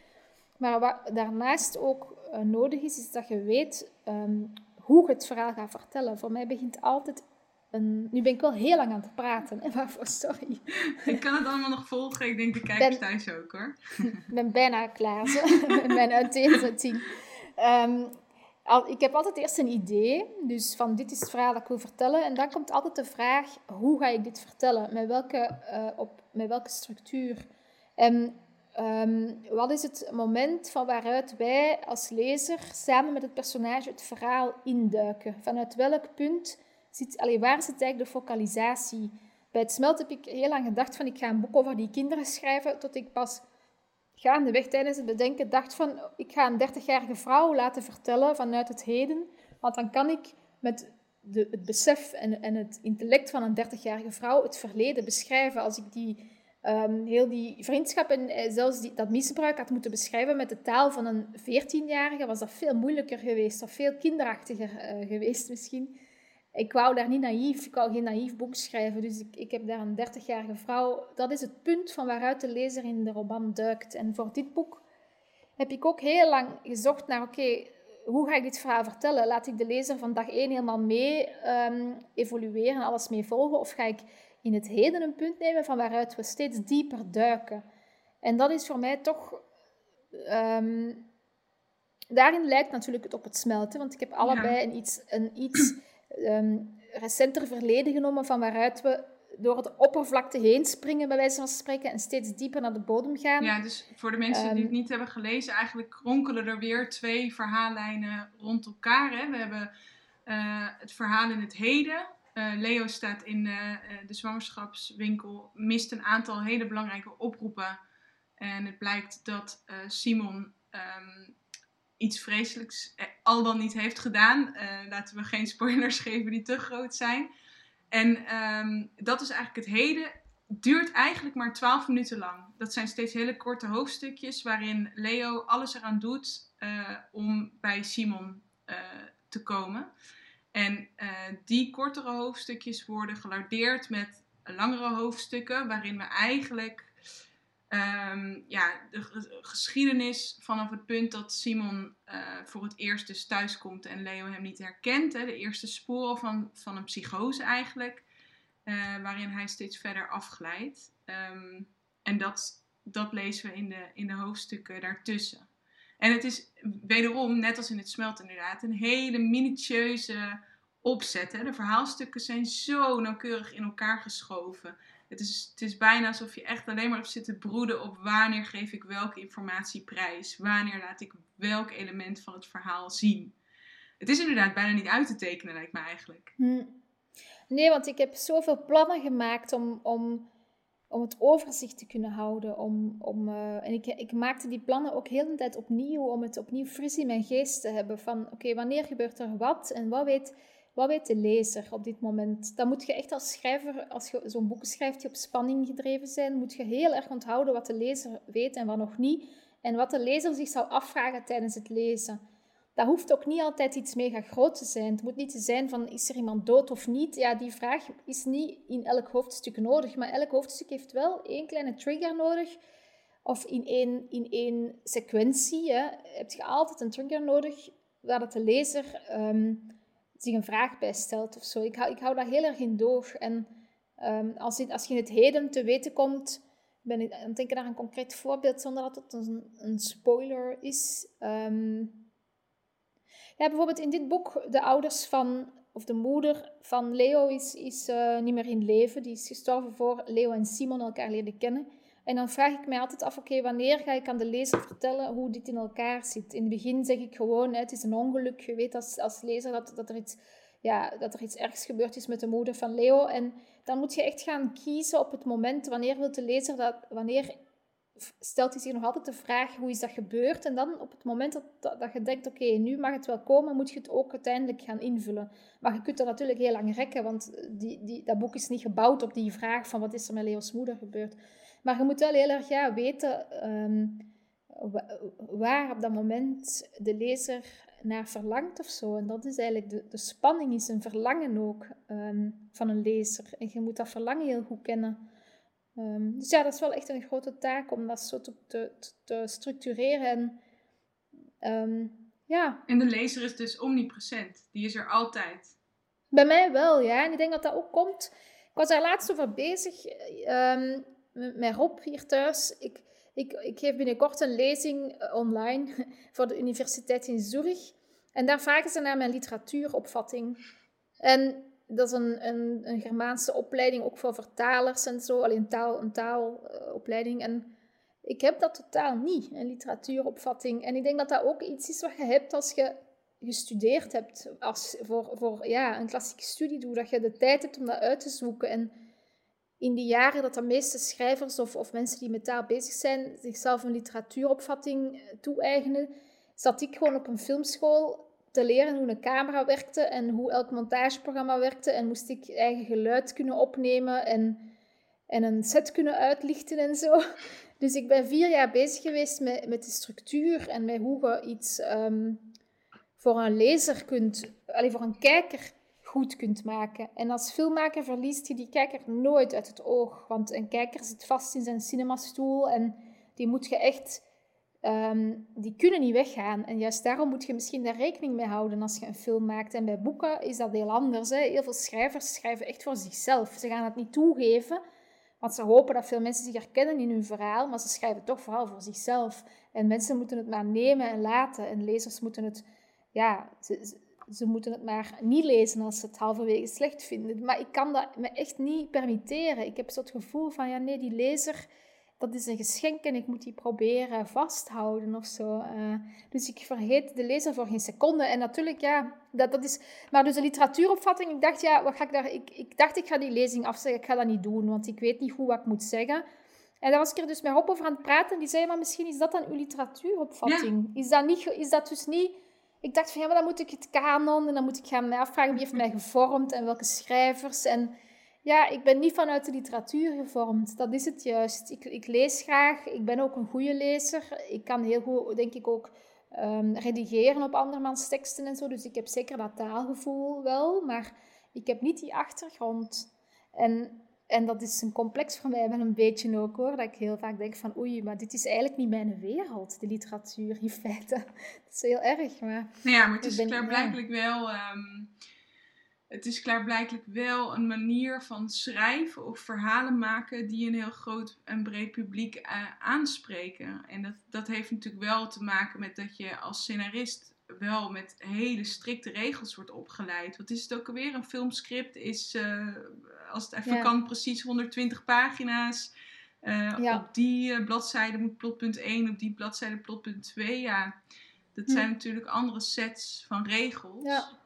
Maar wat daarnaast ook uh, nodig is, is dat je weet um, hoe je het verhaal gaat vertellen. Voor mij begint altijd een... Nu ben ik wel heel lang aan het praten, hè, waarvoor, sorry. Ik kan het allemaal nog volgen. Ik denk de kijkers ben, thuis ook, hoor. Ik ben bijna klaar, zo, met mijn uiteenzetting. Um, ik heb altijd eerst een idee, dus van dit is het verhaal dat ik wil vertellen. En dan komt altijd de vraag, hoe ga ik dit vertellen? Met welke, uh, op, met welke structuur? En um, wat is het moment van waaruit wij als lezer samen met het personage het verhaal induiken? Vanuit welk punt zit, allee, waar zit eigenlijk de focalisatie? Bij het smelt heb ik heel lang gedacht van ik ga een boek over die kinderen schrijven, tot ik pas gaandeweg tijdens het bedenken dacht van, ik ga een 30-jarige vrouw laten vertellen vanuit het heden, want dan kan ik met de, het besef en, en het intellect van een 30-jarige vrouw het verleden beschrijven. Als ik die, um, heel die vriendschap en eh, zelfs die, dat misbruik had moeten beschrijven met de taal van een 14-jarige, was dat veel moeilijker geweest, of veel kinderachtiger uh, geweest misschien ik wou daar niet naïef, ik wou geen naïef boek schrijven. Dus ik, ik heb daar een 30-jarige vrouw. Dat is het punt van waaruit de lezer in de roman duikt. En voor dit boek heb ik ook heel lang gezocht naar, oké, hoe ga ik dit verhaal vertellen? Laat ik de lezer van dag één helemaal mee um, evolueren, alles mee volgen? Of ga ik in het heden een punt nemen van waaruit we steeds dieper duiken? En dat is voor mij toch... Um, daarin lijkt natuurlijk het op het smelten, want ik heb allebei een iets... Een iets um, recenter verleden genomen van waaruit we door het oppervlakte heen springen, bij wijze van spreken, en steeds dieper naar de bodem gaan. Ja, dus voor de mensen die het ehm, niet hebben gelezen, eigenlijk kronkelen er weer twee verhaallijnen rond elkaar. Hè. We hebben uh, het verhaal in het heden. Uh, Leo staat in uh, de zwangerschapswinkel, mist een aantal hele belangrijke oproepen. En het blijkt dat Simon um, iets vreselijks eh, al dan niet heeft gedaan. Laten we geen spoilers geven die te groot zijn. En ehm, dat is eigenlijk het heden. Duurt eigenlijk maar 12 minuten lang. Dat zijn steeds hele korte hoofdstukjes waarin Leo alles eraan doet om bij Simon te komen. En die kortere hoofdstukjes worden gelardeerd met langere hoofdstukken waarin we eigenlijk Um, ja, de geschiedenis vanaf het punt dat Simon uh, voor het eerst dus thuiskomt en Leo hem niet herkent. Hè, de eerste sporen van, van een psychose eigenlijk, uh, waarin hij steeds verder afglijdt. Um, en dat, dat lezen we in de, in de hoofdstukken daartussen. En het is wederom, net als in het smelt inderdaad, een hele minutieuze opzet. Hè. De verhaalstukken zijn zo nauwkeurig in elkaar geschoven. Het is, het is bijna alsof je echt alleen maar hebt zitten broeden op wanneer geef ik welke informatie prijs. Wanneer laat ik welk element van het verhaal zien. Het is inderdaad bijna niet uit te tekenen, lijkt me eigenlijk. Hm. Nee, want ik heb zoveel plannen gemaakt om, om, om het overzicht te kunnen houden. Om, om, uh, en ik, ik maakte die plannen ook heel de tijd opnieuw, om het opnieuw fris in mijn geest te hebben. Van oké, wanneer gebeurt er wat en wat weet wat weet de lezer op dit moment? Dan moet je echt als schrijver, als je zo'n boek schrijft die op spanning gedreven zijn, moet je heel erg onthouden wat de lezer weet en wat nog niet. En wat de lezer zich zou afvragen tijdens het lezen. Dat hoeft ook niet altijd iets mega groot te zijn. Het moet niet te zijn van, is er iemand dood of niet? Ja, die vraag is niet in elk hoofdstuk nodig. Maar elk hoofdstuk heeft wel één kleine trigger nodig. Of in één, in één sequentie hè, heb je altijd een trigger nodig waar dat de lezer... Ehm, zich een vraag bij stelt of zo. Ik hou, ik hou daar heel erg in door. En um, als, als je het heden te weten komt, ben ik aan het denken naar een concreet voorbeeld, zonder dat het een, spoiler is. Um, ja, bijvoorbeeld in dit boek, de ouders van, of de moeder van Leo is, is uh, niet meer in leven. Die is gestorven voor Leo en Simon elkaar leren kennen. En dan vraag ik mij altijd af, oké, wanneer ga ik aan de lezer vertellen hoe dit in elkaar zit? In het begin zeg ik gewoon, het is een ongeluk. Je weet als, als lezer dat, dat, er iets, ja, dat er iets ergs gebeurd is met de moeder van Leo. En dan moet je echt gaan kiezen op het moment, wanneer wil de lezer dat, wanneer stelt hij zich nog altijd de vraag, hoe is dat gebeurd? En dan op het moment dat, dat, je denkt, oké, nu mag het wel komen, moet je het ook uiteindelijk gaan invullen. Maar je kunt dat natuurlijk heel lang rekken, want die, die, dat boek is niet gebouwd op die vraag van wat is er met Leo's moeder gebeurd. Maar je moet wel heel erg ja, weten ehm, waar op dat moment de lezer naar verlangt of zo. En dat is eigenlijk de, de spanning, is een verlangen ook ehm, van een lezer. En je moet dat verlangen heel goed kennen. Ehm, dus ja, dat is wel echt een grote taak om dat zo te, te, te structureren. En, um, ja. en de lezer is dus omnipresent. Die is er altijd. Bij mij wel, ja. En ik denk dat dat ook komt. Ik was daar laatst over bezig met Rob hier thuis. Ik, ik, ik geef binnenkort een lezing eh, online voor de Universiteit in Zurich. En daar vragen ze naar mijn literatuuropvatting. En dat is een, een, een Germaanse opleiding, ook voor vertalers en zo. Alleen taal, een taalopleiding. en ik heb dat totaal niet, een literatuuropvatting. En ik denk dat dat ook iets is wat je hebt als je gestudeerd hebt. Als voor, voor ja, een klassieke studie doe, dat je de tijd hebt om dat uit te zoeken. En in die jaren dat de meeste schrijvers of, of mensen die met taal bezig zijn, zichzelf een literatuuropvatting eh, toe-eigenen, zat ik gewoon op een filmschool te leren hoe een camera werkte en hoe elk montageprogramma werkte. En moest ik eigen geluid kunnen opnemen en, en een set kunnen uitlichten en zo. Dus ik ben vier jaar bezig geweest met, met de structuur en met hoe je iets um, voor een lezer kunt, alleen voor een kijker goed kunt maken. En als filmmaker verliest je die kijker nooit uit het oog. Want een kijker zit vast in zijn cinemastoel en die moet je echt... Ehm, die kunnen niet weggaan. En juist daarom moet je misschien daar rekening mee houden als je een film maakt. En bij boeken is dat heel anders. Hè. Heel veel schrijvers schrijven echt voor zichzelf. Ze gaan het niet toegeven, want ze hopen dat veel mensen zich herkennen in hun verhaal. Maar ze schrijven toch vooral voor zichzelf. En mensen moeten het maar nemen en laten. En lezers moeten het... Ja, ze, ze moeten het maar niet lezen als ze het halverwege slecht vinden. Maar ik kan dat me echt niet permitteren. Ik heb zo het gevoel van, ja nee, die lezer, dat is een geschenk en ik moet die proberen vasthouden of zo. Uh, dus ik vergeet de lezer voor geen seconde. En natuurlijk, ja, dat, dat is... Maar dus een literatuuropvatting, ik dacht, ja, wat ga ik daar... Ik, ik dacht, ik ga die lezing afzeggen, ik ga dat niet doen, want ik weet niet goed wat ik moet zeggen. En daar was ik er dus met Rob over aan het praten. Die zei, maar misschien is dat dan uw literatuuropvatting. Is, dat niet, is dat dus niet ik dacht van ja, maar dan moet ik het kanon en dan moet ik gaan afvragen wie heeft mij gevormd en welke schrijvers. En ja, ik ben niet vanuit de literatuur gevormd. Dat is het juist. Ik, ik lees graag. Ik ben ook een goede lezer. Ik kan heel goed, denk ik, ook um, redigeren op andermans teksten en zo. Dus ik heb zeker dat taalgevoel wel. Maar ik heb niet die achtergrond. En en dat is een complex voor mij wel een beetje ook hoor. Dat ik heel vaak denk van oei, maar dit is eigenlijk niet mijn wereld, de literatuur in feite. Dat is heel erg. Maar, nou ja, maar het is klaarblijkelijk wel... Um, het is klaarblijkelijk wel een manier van schrijven of verhalen maken die een heel groot en breed publiek uh, aanspreken. En dat, dat heeft natuurlijk wel te maken met dat je als scenarist wel met hele strikte regels wordt opgeleid. Wat is het ook alweer? Een filmscript is, uh, als het even kan, precies 120 pagina's. Uh, Op die bladzijde moet plotpunt 1, op die bladzijde plotpunt 2. Ja, dat hm. zijn natuurlijk andere sets van regels. Ja.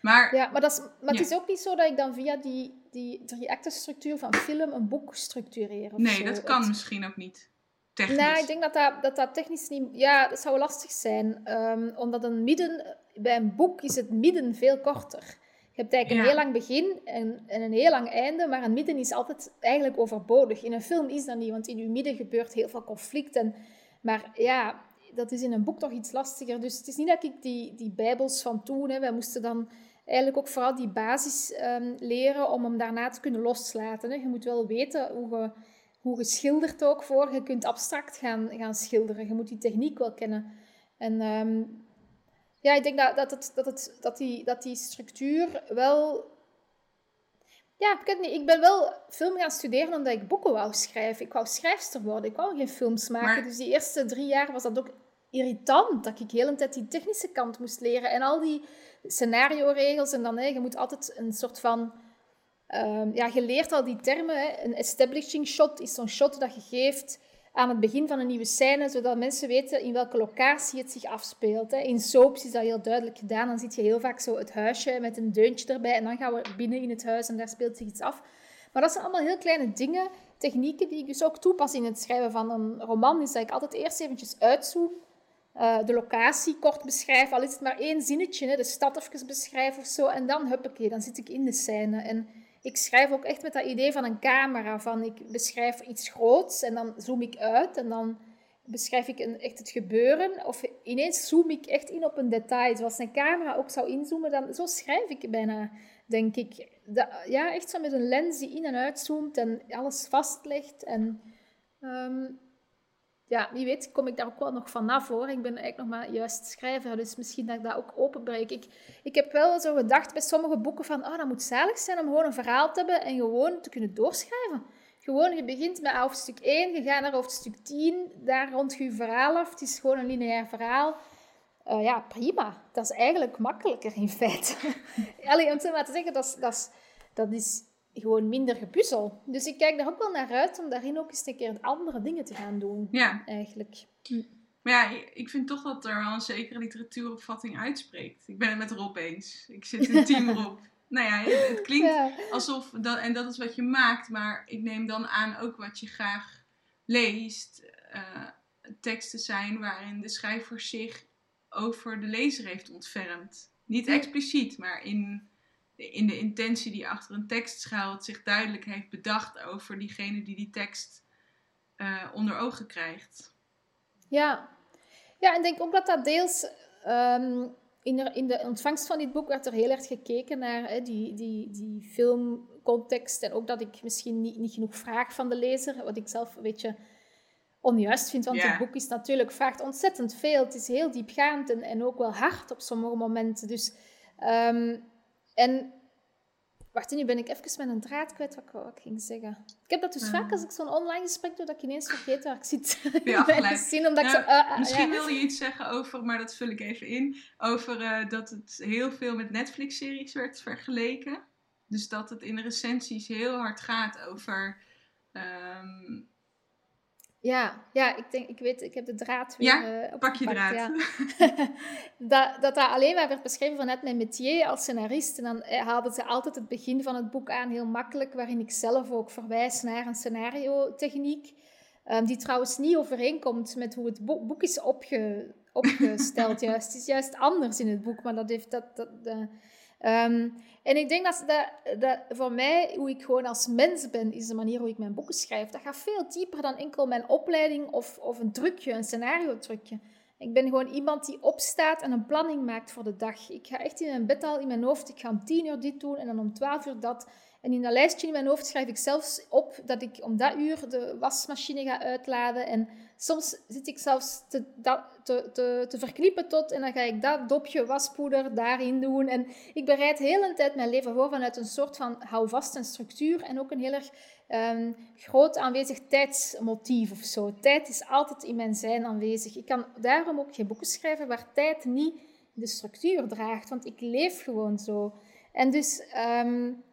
Maar, ja, maar, dat is, maar het is ook niet zo dat ik dan via die, die drie structuur van film een boek structureer. nee, dat kan misschien ook niet. Technisch. Nou, ik denk dat dat, dat, dat technisch niet... Ja, dat zou lastig zijn. Um, omdat een midden... Bij een boek is het midden veel korter. Je hebt eigenlijk een heel lang begin en, en, een heel lang einde, maar een midden is altijd eigenlijk overbodig. In een film is dat niet, want in uw midden gebeurt heel veel conflict. En, maar ja, dat is in een boek toch iets lastiger. Dus het is niet dat ik die, die bijbels van toen... Hè, wij moesten dan eigenlijk ook vooral die basis um, leren om hem daarna te kunnen loslaten. Hè. Je moet wel weten hoe je hoe je schildert ook voor. Je kunt abstract gaan, gaan schilderen. Je moet die techniek wel kennen. En ehm, ja, ik denk dat, dat, dat, het, dat, die, dat die structuur wel... Ja, ik weet niet. Ik ben wel film gaan studeren omdat ik boeken wou schrijven. Ik wou schrijfster worden. Ik wou geen films maken. Dus die eerste drie jaar was dat ook irritant. Dat ik de hele tijd die technische kant moest leren. En al die scenario-regels. En dan, hè, je moet altijd een soort van Um, ja, je leert al die termen. Hè. Een establishing shot is zo'n shot dat je geeft aan het begin van een nieuwe scène, zodat mensen weten in welke locatie het zich afspeelt. Hè. In soaps is dat heel duidelijk gedaan. Dan zie je heel vaak zo het huisje met een deuntje erbij en dan gaan we binnen in het huis en daar speelt zich iets af. Maar dat zijn allemaal heel kleine dingen technieken die ik dus ook toepas in het schrijven van een roman, is dat ik altijd eerst eventjes uitzoom, uh, de locatie kort beschrijf, al is het maar één zinnetje, hè, de stad even beschrijven of zo, en dan huppakee, dan zit ik in de scène. En ik schrijf ook echt met dat idee van een camera, van ik beschrijf iets groots en dan zoom ik uit en dan beschrijf ik een, echt het gebeuren. Of ineens zoom ik echt in op een detail. Zoals een camera ook zou inzoomen, dan, zo schrijf ik bijna, denk ik. Ja, echt zo met een lens die in en uitzoomt en alles vastlegt. En ehm, ja, wie weet kom ik daar ook wel nog vanaf hoor. Ik ben eigenlijk nog maar juist schrijver, dus misschien dat ik dat ook openbreek. Ik, ik heb wel zo gedacht bij sommige boeken van, oh, dat moet zalig zijn om gewoon een verhaal te hebben en gewoon te kunnen doorschrijven. Gewoon, je begint met hoofdstuk 1, je gaat naar hoofdstuk 10, daar rond je verhaal af. Het is gewoon een lineair verhaal. Uh, ja, prima. Dat is eigenlijk makkelijker in feite. Allee, om het maar te zeggen, dat dat, is, dat is gewoon minder gepuzzel. Dus ik kijk daar ook wel naar uit om daarin ook eens een keer andere dingen te gaan doen. Ja. Eigenlijk. Hm. Maar ja, ik vind toch dat er wel een zekere literatuuropvatting uitspreekt. Ik ben het met Rob eens. Ik zit in team Rob. Nou ja, het klinkt alsof, dat, en dat is wat je maakt, maar ik neem dan aan ook wat je graag leest. Uh, teksten zijn waarin de schrijver zich over de lezer heeft ontfermd. Niet expliciet, maar in, in de intentie die achter een tekst schuilt, zich duidelijk heeft bedacht over diegene die die tekst uh, onder ogen krijgt. Ja. ja, en denk ook dat dat deels ehm, in de, in de ontvangst van dit boek werd er heel erg gekeken naar hè, die, die, die filmcontext. En ook dat ik misschien niet, niet genoeg vraag van de lezer. Wat ik zelf een beetje onjuist vind. Want yeah. het boek is natuurlijk, vraagt ontzettend veel. Het is heel diepgaand en, en ook wel hard op sommige momenten. Dus, um, en Wacht, nu ben ik even met een draad kwijt wat ik, wat ik ging zeggen. Ik heb dat dus vaak als ik zo'n online gesprek doe, dat ik ineens vergeet waar ik zit. Ja, zien, omdat ik zo, uh, misschien wil je iets zeggen over, maar dat vul ik even in, over uh, dat het heel veel met Netflix-series werd vergeleken. Dus dat het in de recensies heel hard gaat over um, ja, ja ik, denk, ik weet, ik heb de draad weer ja, uh, pak je draad. Ja. dat, dat dat alleen maar werd beschreven vanuit mijn métier als scenarist. En dan eh, haalden ze altijd het begin van het boek aan, heel makkelijk, waarin ik zelf ook verwijs naar een scenario-techniek. Um, die trouwens niet overeenkomt met hoe het boek, boek is opge, opgesteld. juist. Het is juist anders in het boek, maar dat heeft dat... dat de, Um, en ik denk dat, dat, voor mij, hoe ik gewoon als mens ben, is de manier hoe ik mijn boeken schrijf. Dat gaat veel dieper dan enkel mijn opleiding of, of een trucje, een scenario-trucje. Ik ben gewoon iemand die opstaat en een planning maakt voor de dag. Ik ga echt in mijn bed al in mijn hoofd, ik ga om tien uur dit doen en dan om twaalf uur dat. En in dat lijstje in mijn hoofd schrijf ik zelfs op dat ik om dat uur de wasmachine ga uitladen. En soms zit ik zelfs te, dat, te, te, te verkniepen tot en dan ga ik dat dopje waspoeder daarin doen. En ik bereid heel een tijd mijn leven voor vanuit een soort van houvast en structuur en ook een heel erg um, groot aanwezig tijdsmotief of zo. Tijd is altijd in mijn zijn aanwezig. Ik kan daarom ook geen boeken schrijven waar tijd niet de structuur draagt, want ik leef gewoon zo. En dus... Um,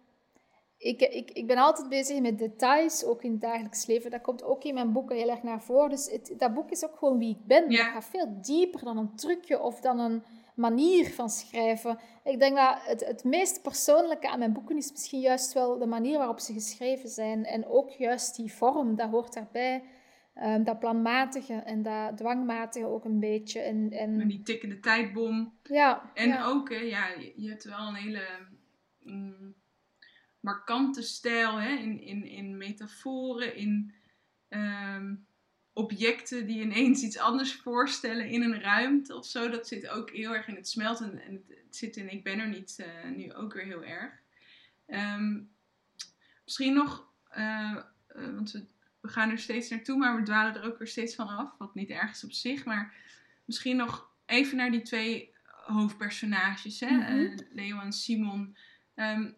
ik, ik, ik ben altijd bezig met details, ook in het dagelijks leven. Dat komt ook in mijn boeken heel erg naar voren. Dus het, dat boek is ook gewoon wie ik ben. Ja. Dat gaat veel dieper dan een trucje of dan een manier van schrijven. Ik denk dat het, het meest persoonlijke aan mijn boeken is misschien juist wel de manier waarop ze geschreven zijn. En ook juist die vorm, dat hoort daarbij. Um, dat planmatige en dat dwangmatige ook een beetje. En, en... en die tikkende tijdbom. Ja. En ook, hè, ja, je hebt wel een hele... Mm, markante stijl, hè, in, in, in metaforen, in ehm, objecten die ineens iets anders voorstellen in een ruimte of zo. Dat zit ook heel erg in het smelten en het zit in Ik ben er niet uh, nu ook weer heel erg. Ehm, misschien nog, uh, uh, want we, we, gaan er steeds naartoe, maar we dwalen er ook weer steeds van af, wat niet ergens op zich, maar misschien nog even naar die twee hoofdpersonages, hè? Mhm. Leo en Simon. Um,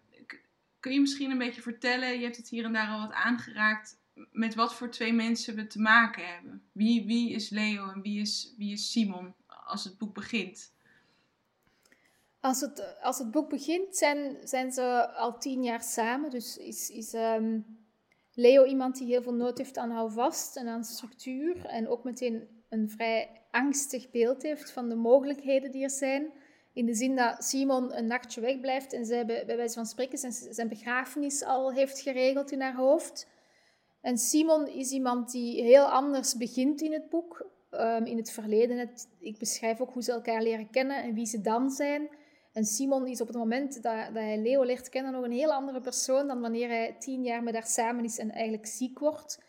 Kun je misschien een beetje vertellen, je hebt het hier en daar al wat aangeraakt, met wat voor twee mensen we te maken hebben? Wie, wie is Leo en wie is, wie is Simon als het boek begint? Als het, als het boek begint, zijn, zijn ze al tien jaar samen. Dus is, is um, Leo iemand die heel veel nood heeft aan houvast en aan structuur. En ook meteen een vrij angstig beeld heeft van de mogelijkheden die er zijn. In de zin dat Simon een nachtje wegblijft en zij bij, wijze van spreken zijn, zijn begrafenis al heeft geregeld in haar hoofd. En Simon is iemand die heel anders begint in het boek. Ehm, in het verleden. Ik beschrijf ook hoe ze elkaar leren kennen en wie ze dan zijn. En Simon is op het moment dat, dat hij Leo leert kennen nog een heel andere persoon dan wanneer hij tien jaar met haar samen is en eigenlijk ziek wordt.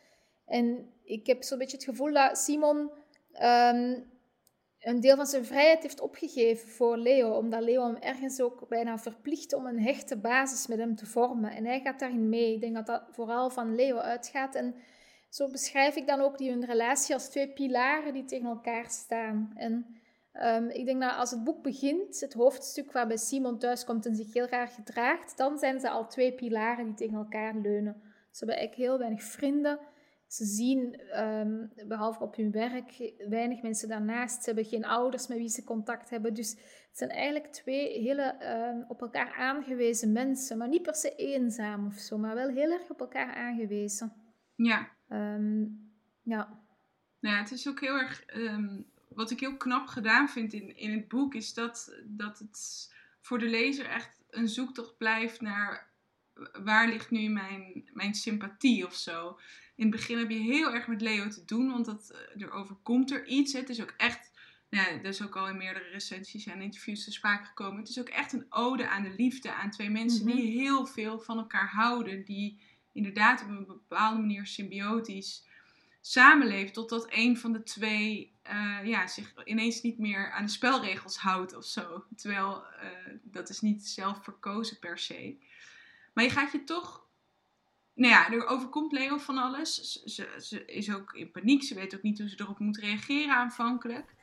En ik heb zo'n beetje het gevoel dat Simon ehm, een deel van zijn vrijheid heeft opgegeven voor Leo, omdat Leo hem ergens ook bijna verplicht om een hechte basis met hem te vormen. En hij gaat daarin mee. Ik denk dat dat vooral van Leo uitgaat. En zo beschrijf ik dan ook die hun relatie als twee pilaren die tegen elkaar staan. En Ehm, ik denk dat als het boek begint, het hoofdstuk waarbij Simon thuiskomt en zich heel graag gedraagt, dan zijn ze al twee pilaren die tegen elkaar leunen. Ze hebben eigenlijk heel weinig vrienden. Ze zien, ehm, behalve op hun werk, weinig mensen daarnaast. Ze hebben geen ouders met wie ze contact hebben. Dus het zijn eigenlijk twee hele ehm, op elkaar aangewezen mensen. Maar niet per se eenzaam of zo, maar wel heel erg op elkaar aangewezen. Ja. ja. Nou ja, het is ook heel erg wat ik heel knap gedaan vind in, in het boek, is dat, dat het voor de lezer echt een zoektocht blijft naar waar ligt nu mijn, mijn sympathie of zo. In het begin heb je heel erg met Leo te doen, want dat, eh, er overkomt er iets. Het is ook echt, nou dat is ook al in meerdere recensies en interviews te sprake gekomen. Het is ook echt een ode aan de liefde, aan twee mensen die mhm. heel veel van elkaar houden. Die inderdaad op een bepaalde manier symbiotisch samenleeft totdat een van de twee uh, ja, zich ineens niet meer aan de spelregels houdt of zo. Terwijl uh, dat is niet zelf verkozen per se. Maar je gaat je toch. Nou ja, er overkomt Leo van alles. Ze, ze, is ook in paniek. Ze weet ook niet hoe ze erop moet reageren aanvankelijk.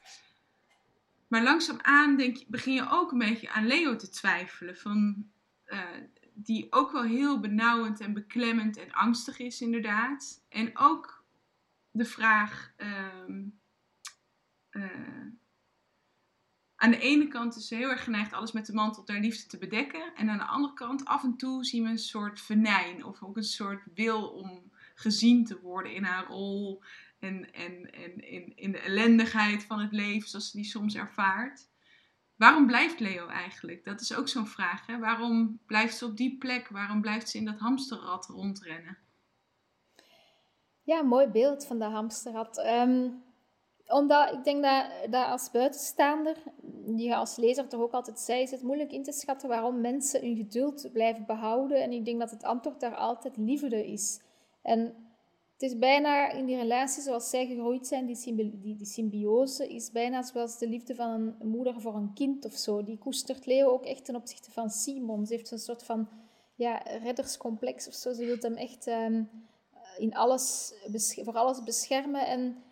Maar langzaamaan denk, begin je ook een beetje aan Leo te twijfelen. Van, uh, die ook wel heel benauwend en beklemmend en angstig is, inderdaad. En ook de vraag. Ehm, eh, aan de ene kant is ze heel erg geneigd alles met de mantel der liefde te bedekken. En aan de andere kant, af en toe zien we een soort venijn. Of ook een soort wil om gezien te worden in haar rol. En, en, en in, in de ellendigheid van het leven zoals ze die soms ervaart. Waarom blijft Leo eigenlijk? Dat is ook zo'n vraag. Hè? Waarom blijft ze op die plek? Waarom blijft ze in dat hamsterrad rondrennen? Ja, mooi beeld van de hamsterrad. Um, omdat ik denk dat, dat als buitenstaander, die je als lezer toch ook altijd zei, is het moeilijk in te schatten waarom mensen hun geduld blijven behouden. En ik denk dat het antwoord daar altijd liefde is. En het is bijna in die relatie zoals zij gegroeid zijn, die, die, die symbiose, is bijna zoals de liefde van een moeder voor een kind of zo. Die koestert Leo ook echt ten opzichte van Simon. Ze heeft een soort van ja, redderscomplex of zo. Ze wil hem echt... Ehm, in alles, voor alles beschermen. En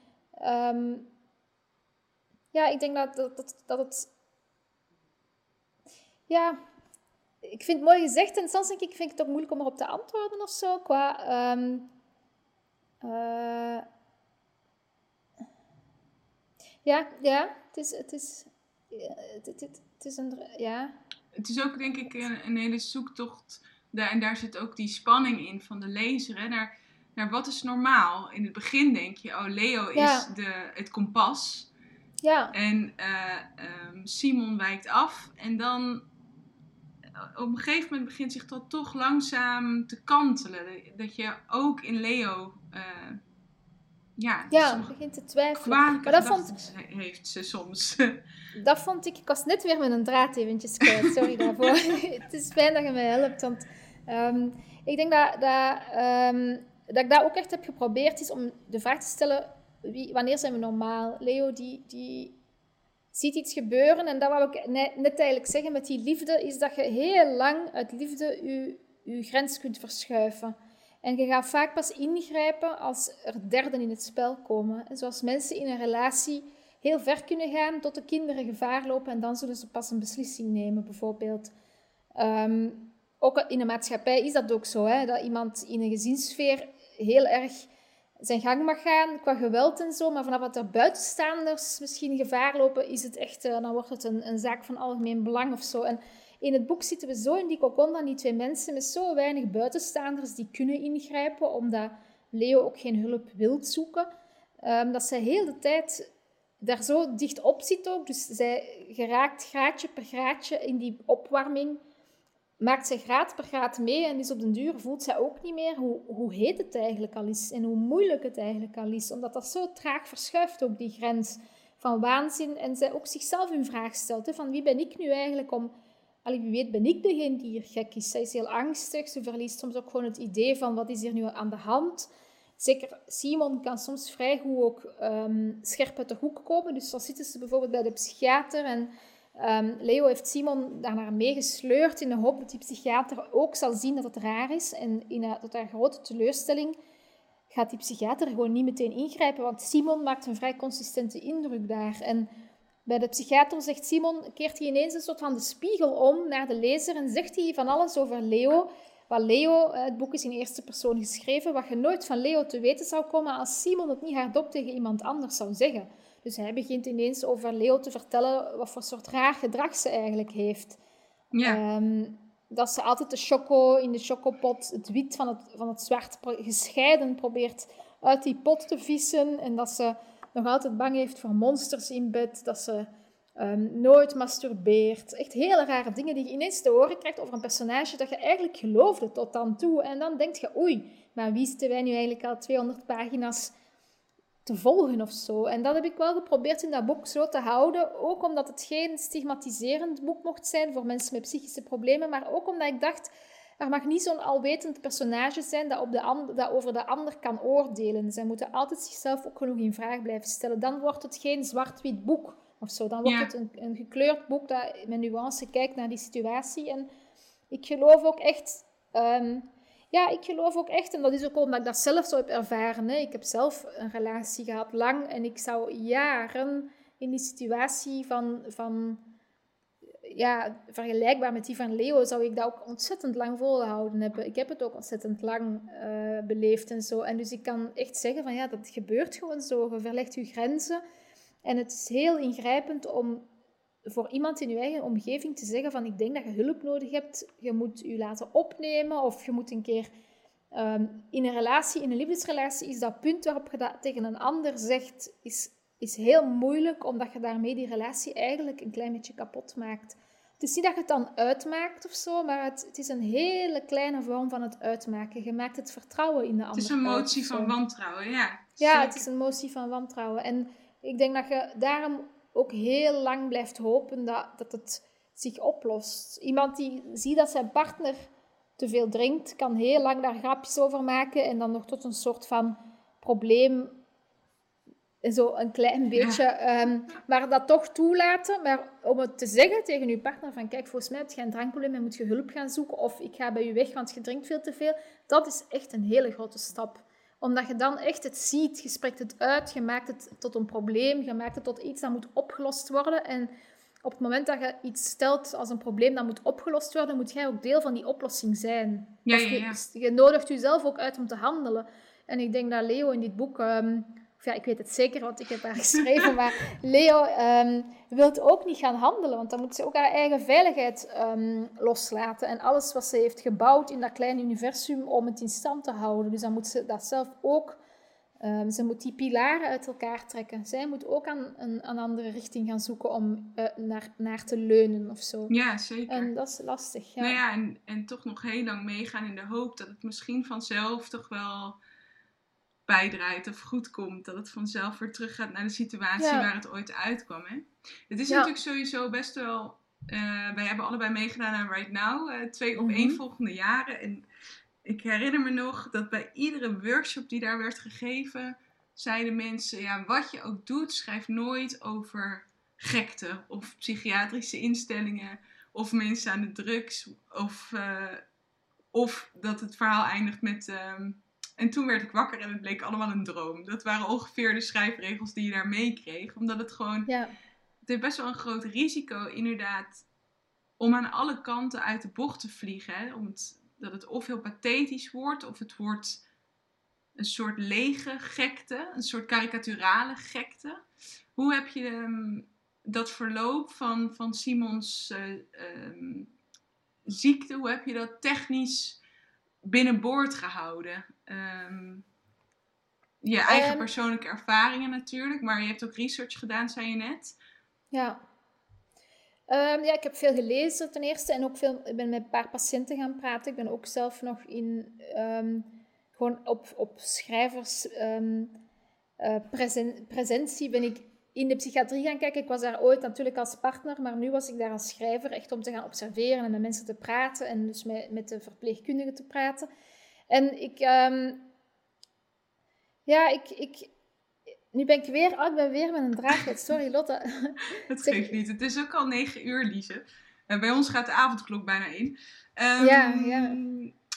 um, ja, ik denk dat, dat, dat, dat het. Ja, ik vind het mooi gezegd. En soms denk ik, vind ik het ook moeilijk om erop te antwoorden of zo. Qua. Um, uh, ja, ja, het is. Het is het, het, het, is een. Ja. Het is ook, denk ik, een, een hele zoektocht. Daar, en daar zit ook die spanning in van de lezer. Hè? Daar, naar wat is normaal. In het begin denk je, oh, Leo is de, het kompas. Ja. En uh, um, Simon wijkt af. En dan eh, op een gegeven moment begint zich dat toch langzaam te kantelen. Dat je ook in Leo. Uh, ja, ja begint te twijfelen. Maar dat vond, heeft ze soms. dat vond ik. Ik was net weer met een draad eventjes kwijt. Sorry daarvoor. het is fijn dat je mij helpt. Want um, ik denk dat. dat um, dat ik dat ook echt heb geprobeerd, is om de vraag te stellen, wanneer zijn we normaal? Leo, die, die ziet iets gebeuren en dat wou ik net, eigenlijk zeggen met die liefde, is dat je heel lang uit liefde je, je grens kunt verschuiven. En je gaat vaak pas ingrijpen als er derden in het spel komen. En zoals mensen in een relatie heel ver kunnen gaan tot de kinderen gevaar lopen en dan zullen ze pas een beslissing nemen, bijvoorbeeld. Um, ook in de maatschappij is dat ook zo, hè, dat iemand in een gezinssfeer heel erg zijn gang mag gaan qua geweld en zo. Maar vanaf dat er buitenstaanders misschien gevaar lopen, is het echt, uh, dan wordt het een, een, zaak van algemeen belang of zo. En in het boek zitten we zo in die kokon dan die twee mensen met zo weinig buitenstaanders die kunnen ingrijpen, omdat Leo ook geen hulp wil zoeken. Um, dat zij heel de tijd daar zo dicht op zit ook. Dus zij geraakt graadje per graadje in die opwarming maakt zij graad per graad mee en is op den duur voelt zij ook niet meer hoe, hoe heet het eigenlijk al is en hoe moeilijk het eigenlijk al is. Omdat dat zo traag verschuift op die grens van waanzin en zij ook zichzelf in vraag stelt. Hè, van wie ben ik nu eigenlijk om... Allee, wie weet ben ik degene die hier gek is. Zij is heel angstig, ze verliest soms ook gewoon het idee van wat is hier nu aan de hand. Zeker Simon kan soms vrij goed ook um, scherp uit de hoek komen. Dus dan zitten ze bijvoorbeeld bij de psychiater en um, Leo heeft Simon daarnaar meegesleurd in de hoop dat die psychiater ook zal zien dat het raar is. En in, uh, tot haar grote teleurstelling gaat die psychiater gewoon niet meteen ingrijpen, want Simon maakt een vrij consistente indruk daar. En bij de psychiater zegt Simon, keert hij ineens een soort van de spiegel om naar de lezer en zegt hij van alles over Leo. Wat Leo, eh, het boek is in eerste persoon geschreven, wat je nooit van Leo te weten zou komen als Simon het niet hardop tegen iemand anders zou zeggen. Dus hij begint ineens over Leo te vertellen wat voor soort raar gedrag ze eigenlijk heeft. Ja. Ehm, dat ze altijd de choco in de chocopot, het wit van het, van het zwart gescheiden probeert uit die pot te vissen. En dat ze nog altijd bang heeft voor monsters in bed. Dat ze um, nooit masturbeert. Echt hele rare dingen die je ineens te horen krijgt over een personage dat je eigenlijk geloofde tot dan toe. En dan denk je, oei, maar wie zitten wij nu eigenlijk al 200 pagina's te volgen of zo. En dat heb ik wel geprobeerd in dat boek zo te houden. Ook omdat het geen stigmatiserend boek mocht zijn voor mensen met psychische problemen. Maar ook omdat ik dacht, er mag niet zo'n alwetend personage zijn dat, op de dat over de ander kan oordelen. Zij moeten altijd zichzelf ook genoeg in vraag blijven stellen. Dan wordt het geen zwart-wit boek of zo. Dan wordt het een, een gekleurd boek dat met nuance kijkt naar die situatie. En ik geloof ook echt... Ehm, ja, ik geloof ook echt, en dat is ook omdat ik dat zelf zo heb ervaren. Hè. Ik heb zelf een relatie gehad, lang, en ik zou jaren in die situatie van, van ja, vergelijkbaar met die van Leo, zou ik dat ook ontzettend lang volgehouden hebben. Ik heb het ook ontzettend lang uh, beleefd en zo. En dus ik kan echt zeggen van ja, dat gebeurt gewoon zo. Je verlegt je grenzen. En het is heel ingrijpend om voor iemand in je eigen omgeving te zeggen van ik denk dat je hulp nodig hebt, je moet je laten opnemen of je moet een keer ehm, in een relatie, in een liefdesrelatie, is dat punt waarop je dat tegen een ander zegt, is, is heel moeilijk omdat je daarmee die relatie eigenlijk een klein beetje kapot maakt. Het is niet dat je het dan uitmaakt of zo, maar het, het is een hele kleine vorm van het uitmaken. Je maakt het vertrouwen in de ander. Het is een motie van wantrouwen, ja. Ja, het is een motie van wantrouwen. En ik denk dat je daarom ook heel lang blijft hopen dat, dat het zich oplost. Iemand die ziet dat zijn partner te veel drinkt, kan heel lang daar grapjes over maken en dan nog tot een soort van probleem, zo een klein beetje, ehm, maar dat toch toelaten. Maar om het te zeggen tegen je partner van kijk, volgens mij heb je een drankprobleem en moet je hulp gaan zoeken of ik ga bij je weg, want je drinkt veel te veel, dat is echt een hele grote stap omdat je dan echt het ziet, je spreekt het uit, je maakt het tot een probleem, je maakt het tot iets dat moet opgelost worden. En op het moment dat je iets stelt als een probleem dat moet opgelost worden, moet jij ook deel van die oplossing zijn. Ja, ja, ja. Je, je, nodigt jezelf ook uit om te handelen. En ik denk dat Leo in dit boek ehm, ja, ik weet het zeker, want ik heb haar geschreven, maar Leo um, wil ook niet gaan handelen, want dan moet ze ook haar eigen veiligheid ehm, loslaten en alles wat ze heeft gebouwd in dat kleine universum om het in stand te houden. Dus dan moet ze dat zelf ook, um, ze moet die pilaren uit elkaar trekken. Zij moet ook aan een, een andere richting gaan zoeken om uh, naar, naar te leunen of zo. Ja, zeker. En dat is lastig. Ja. Nou ja, en, en toch nog heel lang meegaan in de hoop dat het misschien vanzelf toch wel bijdraait of goed komt. Dat het vanzelf weer terug gaat naar de situatie waar het ooit uitkwam. Hè? Het is natuurlijk sowieso best wel. Uh, wij hebben allebei meegedaan aan Right Now, uh, twee op één mhm. volgende jaren. En ik herinner me nog dat bij iedere workshop die daar werd gegeven, zeiden mensen: ja, wat je ook doet, schrijf nooit over gekte of psychiatrische instellingen of mensen aan de drugs of, uh, of dat het verhaal eindigt met. Ehm, en toen werd ik wakker en het bleek allemaal een droom. Dat waren ongeveer de schrijfregels die je daar meekreeg. Omdat het gewoon. Ja. Het heeft best wel een groot risico, inderdaad. Om aan alle kanten uit de bocht te vliegen. Hè? Om het, dat het of heel pathetisch wordt, of het wordt een soort lege gekte. Een soort karikaturale gekte. Hoe heb je um, dat verloop van, van Simons uh, um, ziekte, hoe heb je dat technisch binnenboord gehouden? Um, je eigen ehm. persoonlijke ervaringen natuurlijk, maar je hebt ook research gedaan, zei je net. Ja. Ehm, ja, ik heb veel gelezen ten eerste en ook veel, ik ben met een paar patiënten gaan praten. Ik ben ook zelf nog in, um, gewoon op, op schrijvers um, presentie ben ik in de psychiatrie gaan kijken. Ik was daar ooit natuurlijk als partner, maar nu was ik daar als schrijver, echt om te gaan observeren en met mensen te praten en dus met, met de verpleegkundigen te praten. En ik, ja, ik, ik, nu ben ik weer, oh, ik ben weer met een draagheid. Sorry Lotte. Het geeft niet. Het is ook al negen uur, Lise. En bij ons gaat de avondklok bijna in. Um, ja, ja.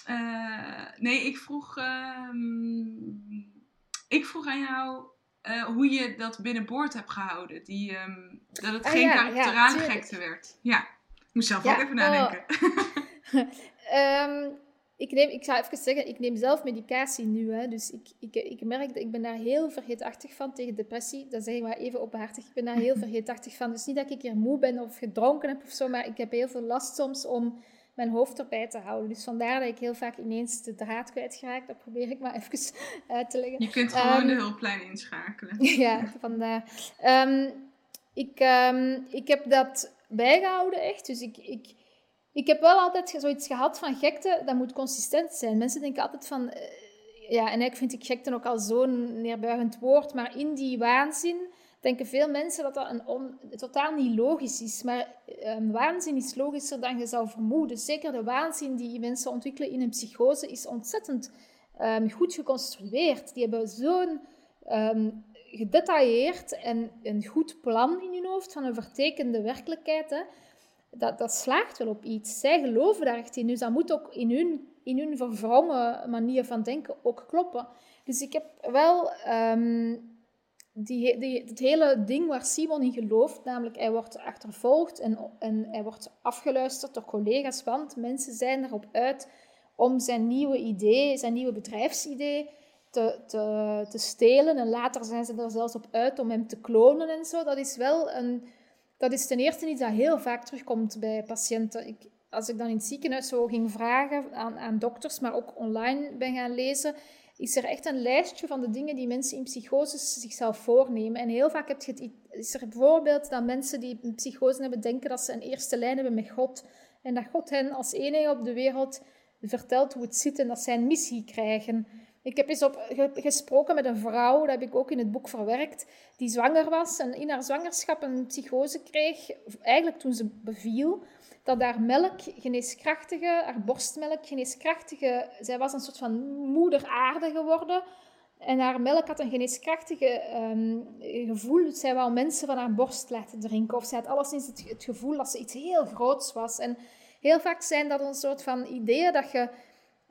Uh, nee, ik vroeg, um, ik vroeg aan jou uh, hoe je dat binnenboord hebt gehouden. Die, um, dat het ah, geen ja, karakterale ja, gekte werd. Ja, ik moest zelf ook even nadenken. Oh. ik, neem, ik zou even zeggen, ik neem zelf medicatie nu. Hè, dus ik, ik, ik merk dat ik ben daar heel vergeetachtig van tegen depressie. Dat zeg ik maar even openhartig. Ik ben daar heel vergeetachtig van. Dus niet dat ik hier moe ben of gedronken heb of zo, maar ik heb heel veel last soms om mijn hoofd erbij te houden. Dus vandaar dat ik heel vaak ineens de draad kwijtgeraak. Dat probeer ik maar even uit te leggen. Je kunt gewoon de ehm, hulplijn inschakelen. ja, vandaar. Um, ik, um, ik heb dat bijgehouden echt. Dus ik, ik, ik heb wel altijd zoiets gehad van gekte, dat moet consistent zijn. Mensen denken altijd van... Uh, ja, en ik vind ik gekte ook al zo'n neerbuigend woord. Maar in die waanzin denken veel mensen dat dat een totaal niet logisch is. Maar um, waanzin is logischer dan je zou vermoeden. Zeker de waanzin die mensen ontwikkelen in een psychose is ontzettend um, goed geconstrueerd. Die hebben zo'n um, gedetailleerd en een goed plan in hun hoofd van een vertekende werkelijkheid. Hè dat, dat slaagt wel op iets. Zij geloven daar echt in. Dus dat moet ook in hun, in hun verwrongen manier van denken ook kloppen. Dus ik heb wel die, die, het hele ding waar Simon in gelooft, namelijk hij wordt achtervolgd en, en hij wordt afgeluisterd door collega's, want mensen zijn erop uit om zijn nieuwe idee, zijn nieuwe bedrijfsidee te, te, te stelen. En later zijn ze er zelfs op uit om hem te klonen en zo. Dat is wel een dat is ten eerste iets dat heel vaak terugkomt bij patiënten. Ik, als ik dan in het ziekenhuis ging vragen aan, aan dokters, maar ook online ben gaan lezen, is er echt een lijstje van de dingen die mensen in psychoses zichzelf voornemen. En heel vaak heb je het, is er bijvoorbeeld dat mensen die een psychose hebben denken dat ze een eerste lijn hebben met God. En dat God hen als enige op de wereld vertelt hoe het zit en dat zij een missie krijgen. Ik heb eens op, gesproken met een vrouw, dat heb ik ook in het boek verwerkt, die zwanger was en in haar zwangerschap een psychose kreeg, eigenlijk toen ze beviel, dat haar melk geneeskrachtige, haar borstmelk geneeskrachtige, zij was een soort van moeder aarde geworden. En haar melk had een geneeskrachtige um, gevoel. Dus zij wou mensen van haar borst laten drinken. Of zij had alleszins het, het gevoel dat ze iets heel groots was. En heel vaak zijn dat een soort van ideeën dat je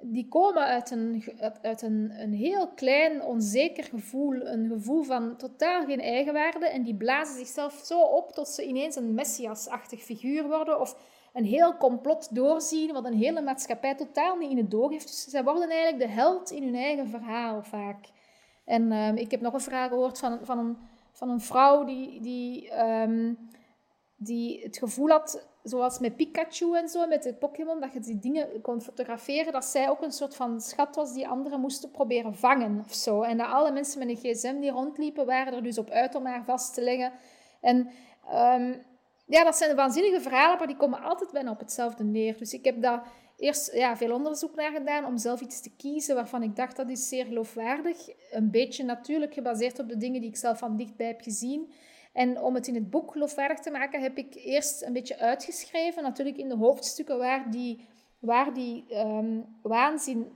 die komen uit een, uit een, een heel klein, onzeker gevoel. Een gevoel van totaal geen eigenwaarde. En die blazen zichzelf zo op tot ze ineens een messiasachtig figuur worden. Of een heel complot doorzien, wat een hele maatschappij totaal niet in het doog heeft. Dus zij worden eigenlijk de held in hun eigen verhaal vaak. En ehm, ik heb nog een vraag gehoord van, van, een, van een vrouw die, die, ehm, die het gevoel had zoals met Pikachu en zo, met de Pokémon, dat je die dingen kon fotograferen, dat zij ook een soort van schat was die anderen moesten proberen vangen of zo. En dat alle mensen met een gsm die rondliepen, waren er dus op uit om haar vast te leggen. En um, ja, dat zijn waanzinnige verhalen, maar die komen altijd bijna op hetzelfde neer. Dus ik heb daar eerst ja, veel onderzoek naar gedaan om zelf iets te kiezen waarvan ik dacht dat is zeer geloofwaardig. Een beetje natuurlijk gebaseerd op de dingen die ik zelf van dichtbij heb gezien. En om het in het boek geloofwaardig te maken, heb ik eerst een beetje uitgeschreven, natuurlijk in de hoofdstukken waar die, waar die um, waanzin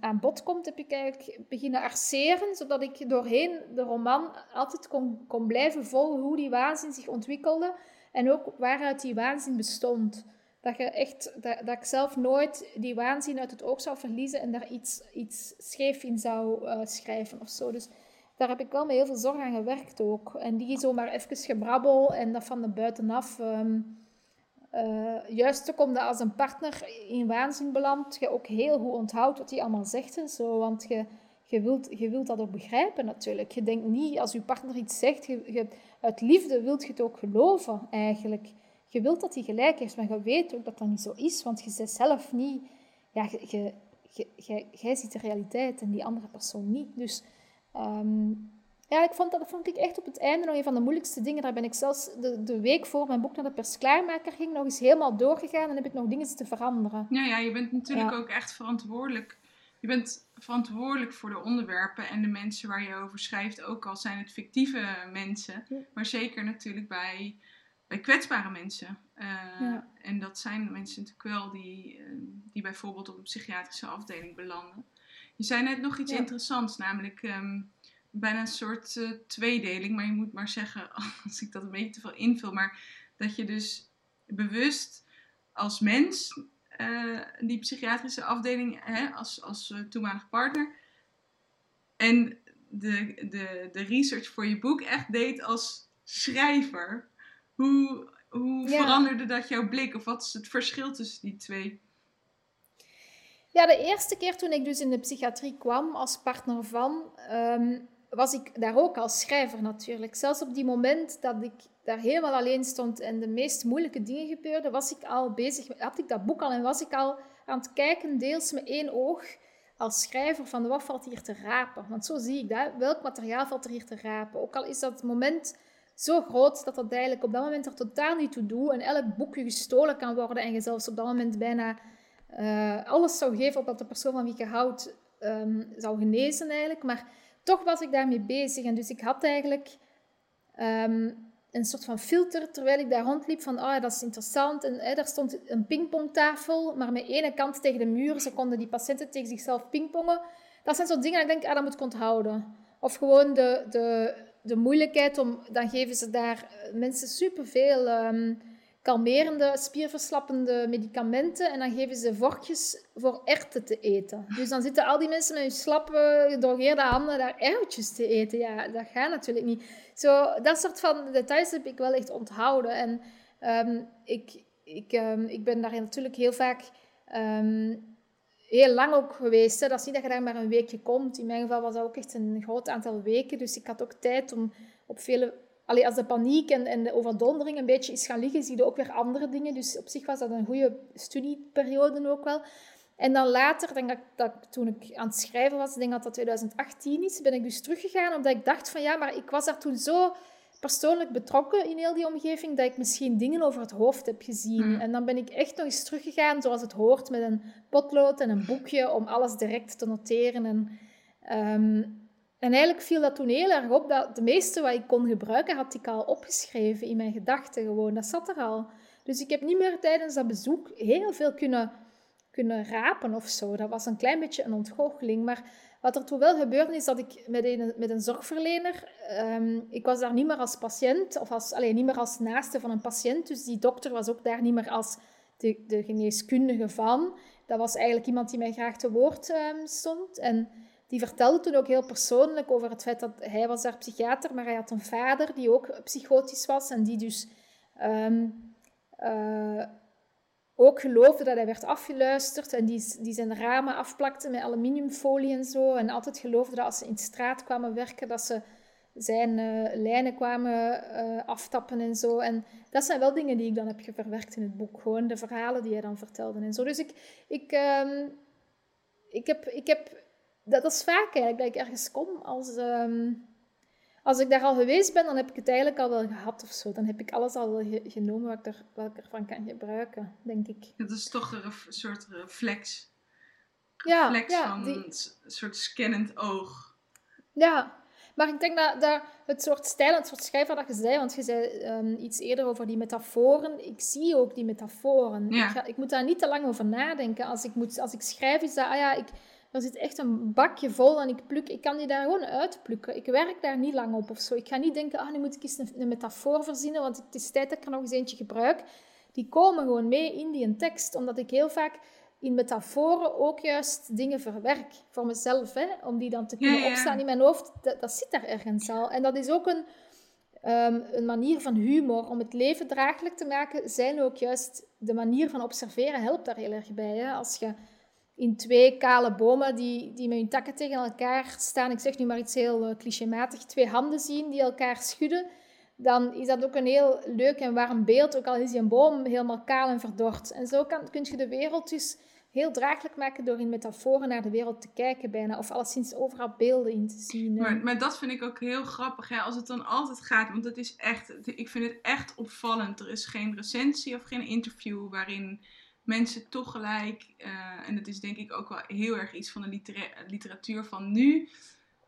aan bod komt, heb ik eigenlijk beginnen arceren, zodat ik doorheen de roman altijd kon, kon blijven volgen hoe die waanzin zich ontwikkelde en ook waaruit die waanzin bestond. Dat, je echt, dat, dat ik zelf nooit die waanzin uit het oog zou verliezen en daar iets, iets scheef in zou uh, schrijven of zo. Dus daar heb ik wel met heel veel zorg aan gewerkt ook. En die zomaar even gebrabbel en dat van de buitenaf. Um, uh, juist ook omdat als een partner in waanzin belandt, je ook heel goed onthoudt wat hij allemaal zegt en zo. Want je, je, wilt, je wilt dat ook begrijpen natuurlijk. Je denkt niet, als je partner iets zegt, je, je, uit liefde wilt je het ook geloven eigenlijk. Je wilt dat hij gelijk heeft, maar je weet ook dat dat niet zo is, want je zegt zelf niet... Ja, je, jij ziet de realiteit en die andere persoon niet. Dus Um, ja, ik vond dat, dat vond ik echt op het einde nog een van de moeilijkste dingen. Daar ben ik zelfs de, de week voor mijn boek naar de persklaarmaker ging nog eens helemaal doorgegaan en heb ik nog dingen te veranderen. Ja, ja je bent natuurlijk ook echt verantwoordelijk. Je bent verantwoordelijk voor de onderwerpen en de mensen waar je over schrijft, ook al zijn het fictieve mensen, maar zeker natuurlijk bij, bij kwetsbare mensen. Uh, En dat zijn mensen natuurlijk wel die, uh, die bijvoorbeeld op een psychiatrische afdeling belanden. Je zei net nog iets interessants, namelijk um, bijna een soort uh, tweedeling. Maar je moet maar zeggen, als ik dat een beetje te veel invul, maar dat je dus bewust als mens uh, die psychiatrische afdeling hè, als, als uh, toenmalig partner en de, de, de research voor je boek echt deed als schrijver. Hoe, hoe veranderde dat jouw blik? Of wat is het verschil tussen die twee? Ja, de eerste keer toen ik dus in de psychiatrie kwam als partner van, um, was ik daar ook als schrijver natuurlijk. Zelfs op die moment dat ik daar helemaal alleen stond en de meest moeilijke dingen gebeurden, was ik al bezig, had ik dat boek al en was ik al aan het kijken, deels met één oog, als schrijver van wat valt hier te rapen. Want zo zie ik dat. Welk materiaal valt er hier te rapen? Ook al is dat moment zo groot dat dat eigenlijk op dat moment er totaal niet toe doet en elk boekje gestolen kan worden en je zelfs op dat moment bijna uh, alles zou geven opdat de persoon van wie je houdt um, zou genezen eigenlijk. Maar toch was ik daarmee bezig. En dus ik had eigenlijk um, een soort van filter terwijl ik daar rondliep van, oh, dat is interessant. En hè, daar stond een pingpongtafel, maar met ene kant tegen de muur. Ze konden die patiënten tegen zichzelf pingpongen. Dat zijn zo dingen dat ik denk, ah, dat moet ik onthouden. Of gewoon de, de, de moeilijkheid om, dan geven ze daar mensen superveel... Um, kalmerende, spierverslappende medicamenten. En dan geven ze vorkjes voor erten te eten. Dus dan zitten al die mensen met hun slappe, gedrogeerde handen daar erwtjes te eten. Ja, dat gaat natuurlijk niet. Zo, dat soort van details heb ik wel echt onthouden. En ehm, ik, ik, um, ik ben daar natuurlijk heel vaak... Um, heel lang ook geweest. Dat is niet dat je daar maar een weekje komt. In mijn geval was dat ook echt een groot aantal weken. Dus ik had ook tijd om op vele allee, als de paniek en, en de overdondering een beetje is gaan liggen, zie je ook weer andere dingen. Dus op zich was dat een goede studieperiode ook wel. En dan later, denk ik, dat, toen ik aan het schrijven was, denk dat dat 2018 is, ben ik dus teruggegaan, omdat ik dacht van ja, maar ik was daar toen zo persoonlijk betrokken in heel die omgeving, dat ik misschien dingen over het hoofd heb gezien. Mm. En dan ben ik echt nog eens teruggegaan, zoals het hoort, met een potlood en een boekje, om alles direct te noteren. En, ehm, en eigenlijk viel dat toen heel erg op dat de meeste wat ik kon gebruiken, had ik al opgeschreven in mijn gedachten gewoon. Dat zat er al. Dus ik heb niet meer tijdens dat bezoek heel veel kunnen, kunnen rapen of zo. Dat was een klein beetje een ontgoocheling. Maar wat er toen wel gebeurde, is dat ik met een, met een zorgverlener... Um, ik was daar niet meer als patiënt, of als, alleen niet meer als naaste van een patiënt. Dus die dokter was ook daar niet meer als de, de geneeskundige van. Dat was eigenlijk iemand die mij graag te woord um, stond. En die vertelde toen ook heel persoonlijk over het feit dat hij was daar psychiater, maar hij had een vader die ook psychotisch was en die dus um, uh, ook geloofde dat hij werd afgeluisterd en die, die zijn ramen afplakte met aluminiumfolie en zo en altijd geloofde dat als ze in de straat kwamen werken, dat ze zijn uh, lijnen kwamen uh, aftappen en zo. En dat zijn wel dingen die ik dan heb verwerkt in het boek. Gewoon de verhalen die hij dan vertelde en zo. Dus ik, ik, um, ik, heb, ik heb dat is vaak eigenlijk dat ik ergens kom als... Ehm, als ik daar al geweest ben, dan heb ik het eigenlijk al wel gehad of zo. Dan heb ik alles al wel genomen wat ik, er, wat ik ervan kan gebruiken, denk ik. Het is toch een soort reflex. Ja, reflex ja, van een soort scannend oog. Ja, maar ik denk dat, dat het soort stijl, het soort schrijver dat je zei, want je zei um, iets eerder over die metaforen. Ik zie ook die metaforen. Ja. Ik, ga, ik, moet daar niet te lang over nadenken. Als ik, moet, als ik schrijf, is dat, ah ja, ik er zit echt een bakje vol en ik, pluk, ik kan die daar gewoon uitplukken. Ik werk daar niet lang op of zo. Ik ga niet denken, ah, nu moet ik eens een, een metafoor verzinnen, want het is tijd dat ik er nog eens eentje gebruik. Die komen gewoon mee in die tekst, omdat ik heel vaak in metaforen ook juist dingen verwerk voor mezelf. Hè? Om die dan te kunnen opstaan in mijn hoofd, dat, dat, zit daar ergens al. En dat is ook een, um, een manier van humor. Om het leven draaglijk te maken, zijn ook juist de manier van observeren helpt daar heel erg bij. Hè? Als je in twee kale bomen die, die met hun takken tegen elkaar staan, ik zeg nu maar iets heel uh, clichématig, twee handen zien die elkaar schudden, dan is dat ook een heel leuk en warm beeld, ook al is die een boom helemaal kaal en verdord. En zo kan, kun je de wereld dus heel draaglijk maken door in metaforen naar de wereld te kijken bijna. Of alleszins overal beelden in te zien. Maar, maar dat vind ik ook heel grappig. Hè? Als het dan altijd gaat, want het is echt, ik vind het echt opvallend. Er is geen recensie of geen interview waarin mensen toch gelijk, uh, en dat is denk ik ook wel heel erg iets van de literatuur van nu,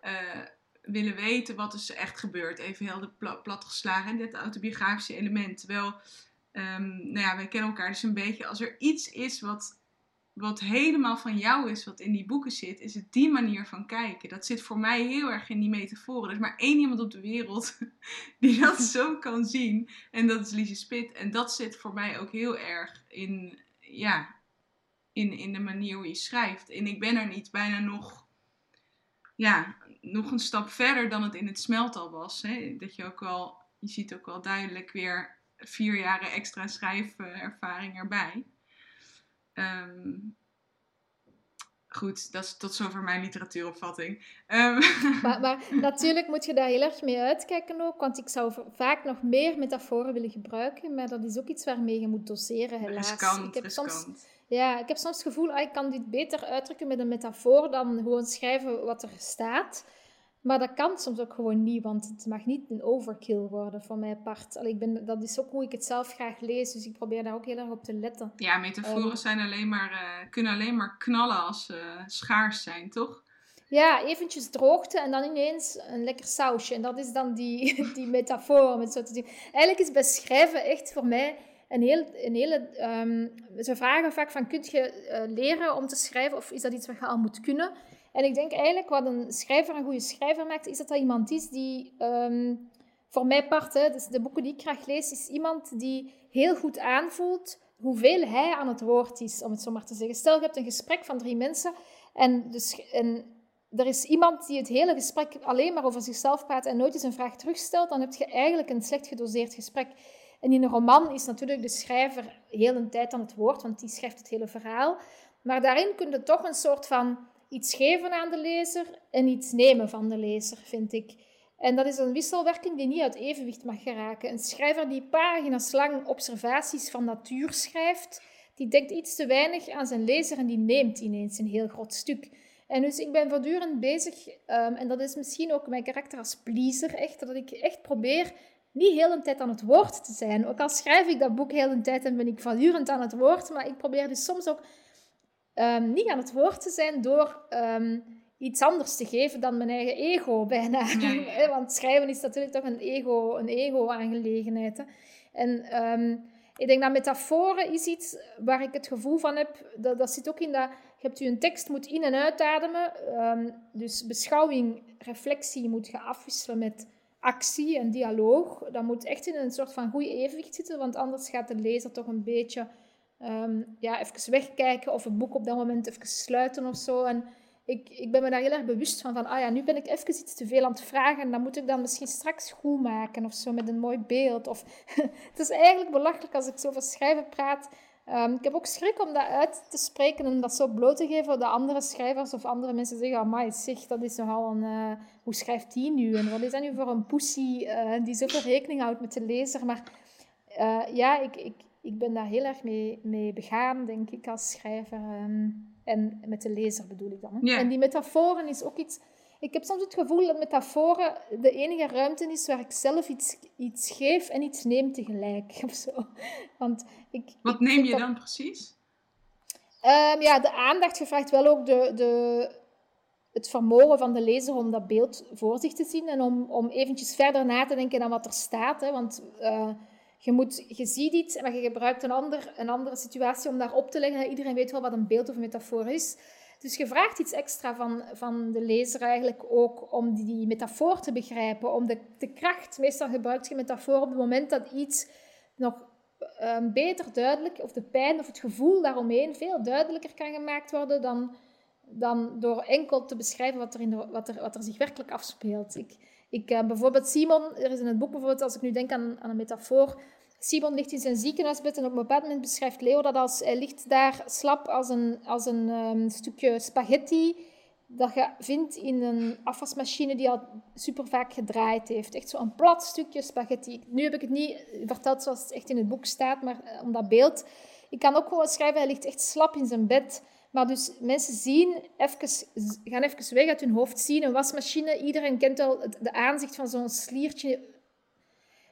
uh, willen weten wat is er echt gebeurd. Even heel de plat, platgeslagen en dit autobiografische element. Terwijl, um, nou ja, wij kennen elkaar dus een beetje. Als er iets is wat, wat helemaal van jou is, wat in die boeken zit, is het die manier van kijken. Dat zit voor mij heel erg in die metaforen. Er is maar één iemand op de wereld die dat zo kan zien. En dat is Lise Spit. En dat zit voor mij ook heel erg in, ja, in, in de manier hoe je schrijft. En ik ben er niet bijna nog ja, nog een stap verder dan het in het smeltal was. Hè? Dat je ook wel, je ziet ook wel duidelijk weer vier jaren extra schrijfervaring erbij. Ehm, goed, dat is tot zover mijn literatuuropvatting. Um. Maar, maar, natuurlijk moet je daar heel erg mee uitkijken ook, want ik zou vaak nog meer metaforen willen gebruiken, maar dat is ook iets waarmee je moet doseren, helaas. Riskant, ik heb soms ja, ik heb soms het gevoel, ah, ik kan dit beter uitdrukken met een metafoor dan gewoon schrijven wat er staat. Maar dat kan soms ook gewoon niet, want het mag niet een overkill worden van mijn part. Allee, ik ben, dat is ook hoe ik het zelf graag lees, dus ik probeer daar ook heel erg op te letten. Ja, metaforen um, zijn alleen maar, uh, kunnen alleen maar knallen als ze uh, schaars zijn, toch? Ja, eventjes droogte en dan ineens een lekker sausje. En dat is dan die, die metafoor. Met zo te zien. Eigenlijk is beschrijven echt voor mij een, heel, een hele... Um, ze vragen vaak van, kun je uh, leren om te schrijven of is dat iets wat je al moet kunnen? En ik denk eigenlijk wat een schrijver een goede schrijver maakt, is dat dat iemand is die... Um, voor mij part, hè, dus de boeken die ik graag lees, is iemand die heel goed aanvoelt hoeveel hij aan het woord is, om het zo maar te zeggen. Stel, je hebt een gesprek van drie mensen en, dus, en er is iemand die het hele gesprek alleen maar over zichzelf praat en nooit eens een vraag terugstelt, dan heb je eigenlijk een slecht gedoseerd gesprek. En in een roman is natuurlijk de schrijver heel een tijd aan het woord, want die schrijft het hele verhaal. Maar daarin kun je toch een soort van iets geven aan de lezer en iets nemen van de lezer, vind ik. En dat is een wisselwerking die niet uit evenwicht mag geraken. Een schrijver die pagina's lang observaties van natuur schrijft, die denkt iets te weinig aan zijn lezer en die neemt ineens een heel groot stuk. En dus ik ben voortdurend bezig, um, en dat is misschien ook mijn karakter als pleaser, echt, dat ik echt probeer niet heel een tijd aan het woord te zijn. Ook al schrijf ik dat boek heel een tijd en ben ik voortdurend aan het woord, maar ik probeer dus soms ook um, niet aan het woord te zijn door um, iets anders te geven dan mijn eigen ego bijna. Ja, Want schrijven is natuurlijk toch een ego, een ego-aangelegenheid. En um, ik denk dat metaforen is iets waar ik het gevoel van heb, dat, dat zit ook in dat je hebt je een tekst moet in- en uitademen. dus beschouwing, reflectie moet je afwisselen met actie en dialoog. Dat moet echt in een soort van goed evenwicht zitten, want anders gaat de lezer toch een beetje um, ja, even wegkijken of het boek op dat moment even sluiten of zo. En ik, ik ben me daar heel erg bewust van, van ah ja, nu ben ik even iets te veel aan het vragen en dan moet ik dan misschien straks goed maken of zo met een mooi beeld. Of, het is eigenlijk belachelijk als ik zo over schrijven praat. Um, ik heb ook schrik om dat uit te spreken en dat zo bloot te geven dat andere schrijvers of andere mensen zeggen, amai zeg, dat is nogal een, uh, hoe schrijft die nu? En wat is dat nu voor een poesie uh, die zoveel rekening houdt met de lezer? Maar uh, ja, ik, ik, ik ben daar heel erg mee, mee begaan, denk ik, als schrijver. Ehm, en met de lezer bedoel ik dan. En die metaforen is ook iets... Ik heb soms het gevoel dat metaforen de enige ruimte is waar ik zelf iets, iets geef en iets neem tegelijk. Of zo. Want ik, Wat neem je dan precies? Um, ja, de aandacht vraagt wel ook de, de, het vermogen van de lezer om dat beeld voor zich te zien en om, om eventjes verder na te denken dan wat er staat. Hè. Want... Uh, je, moet, je ziet iets, maar je gebruikt een, ander, een andere situatie om daarop te leggen. Iedereen weet wel wat een beeld of metafoor is. Dus je vraagt iets extra van, van de lezer eigenlijk ook om die, metafoor te begrijpen, om de, de kracht. Meestal gebruik je metafoor op het moment dat iets nog um, beter duidelijk, of de pijn of het gevoel daaromheen veel duidelijker kan gemaakt worden dan, dan door enkel te beschrijven wat er, in de, wat er, wat er zich werkelijk afspeelt. Ik, ik, uh, bijvoorbeeld Simon, er is in het boek bijvoorbeeld, als ik nu denk aan, aan een metafoor, Simon ligt in zijn ziekenhuisbed en op een bepaald moment beschrijft Leo dat als hij ligt daar slap als een, als een um, stukje spaghetti dat je vindt in een afwasmachine die al super vaak gedraaid heeft. Echt zo'n plat stukje spaghetti. Nu heb ik het niet verteld zoals het echt in het boek staat, maar uh, om dat beeld. Ik kan ook gewoon schrijven, hij ligt echt slap in zijn bed Maar dus mensen zien, even, gaan even weg uit hun hoofd, zien een wasmachine. Iedereen kent wel de aanzicht van zo'n sliertje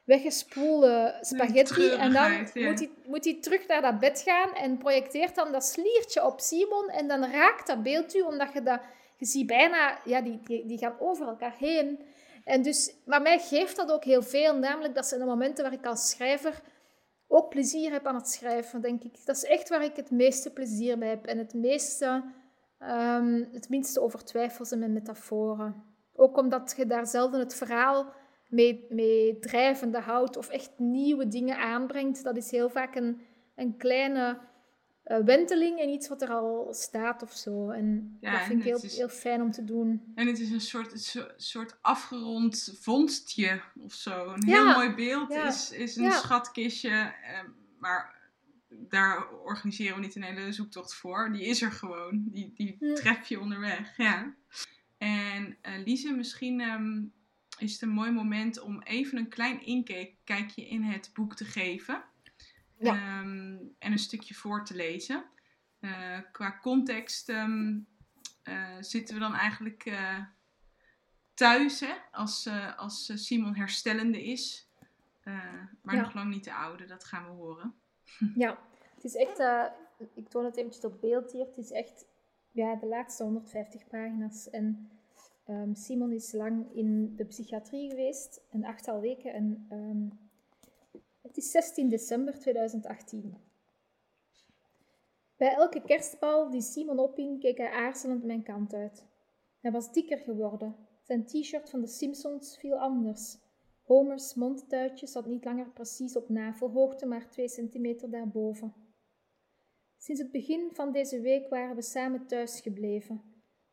weggespoelde spaghetti. En dan moet, hij, moet hij terug naar dat bed gaan en projecteert dan dat sliertje op Simon. En dan raakt dat beeld u, omdat je dat... Je ziet bijna... Ja, die, die, die gaan over elkaar heen. En dus, maar mij geeft dat ook heel veel. Namelijk, dat zijn de momenten waar ik als schrijver ook plezier heb aan het schrijven, denk ik. Dat is echt waar ik het meeste plezier bij heb. En het meeste... Um, het minste over twijfels en mijn metaforen. Ook omdat je daar zelden het verhaal mee, mee drijvende houdt of echt nieuwe dingen aanbrengt. Dat is heel vaak een, een kleine uh, wenteling in iets wat er al staat of zo. En dat vind ik heel, heel fijn om te doen. En het is een soort, een soort afgerond vondstje of zo. Een heel mooi beeld is, is een schatkistje. Uh, maar daar organiseren we niet een hele zoektocht voor. Die is er gewoon. Die, die hm. tref je onderweg. Ja. En uh, Lise, misschien ehm, is het een mooi moment om even een klein inkijkje in het boek te geven. Ehm, en een stukje voor te lezen. Uh, qua context um, uh, zitten we dan eigenlijk uh, thuis, hè, als, als Simon herstellende is. maar nog lang niet de oude, dat gaan we horen. ja, het is echt, ik toon het eventjes op beeld hier, het is echt ja, de laatste 150 pagina's. En um, Simon is lang in de psychiatrie geweest, een achttal weken. En um, het is 16 december 2018. Bij elke kerstbal die Simon ophing, keek hij aarzelend mijn kant uit. Hij was dikker geworden. Zijn t-shirt van de Simpsons viel anders. Homer's mondtuitje zat niet langer precies op navelhoogte, maar twee centimeter daarboven. Sinds het begin van deze week waren we samen thuis gebleven,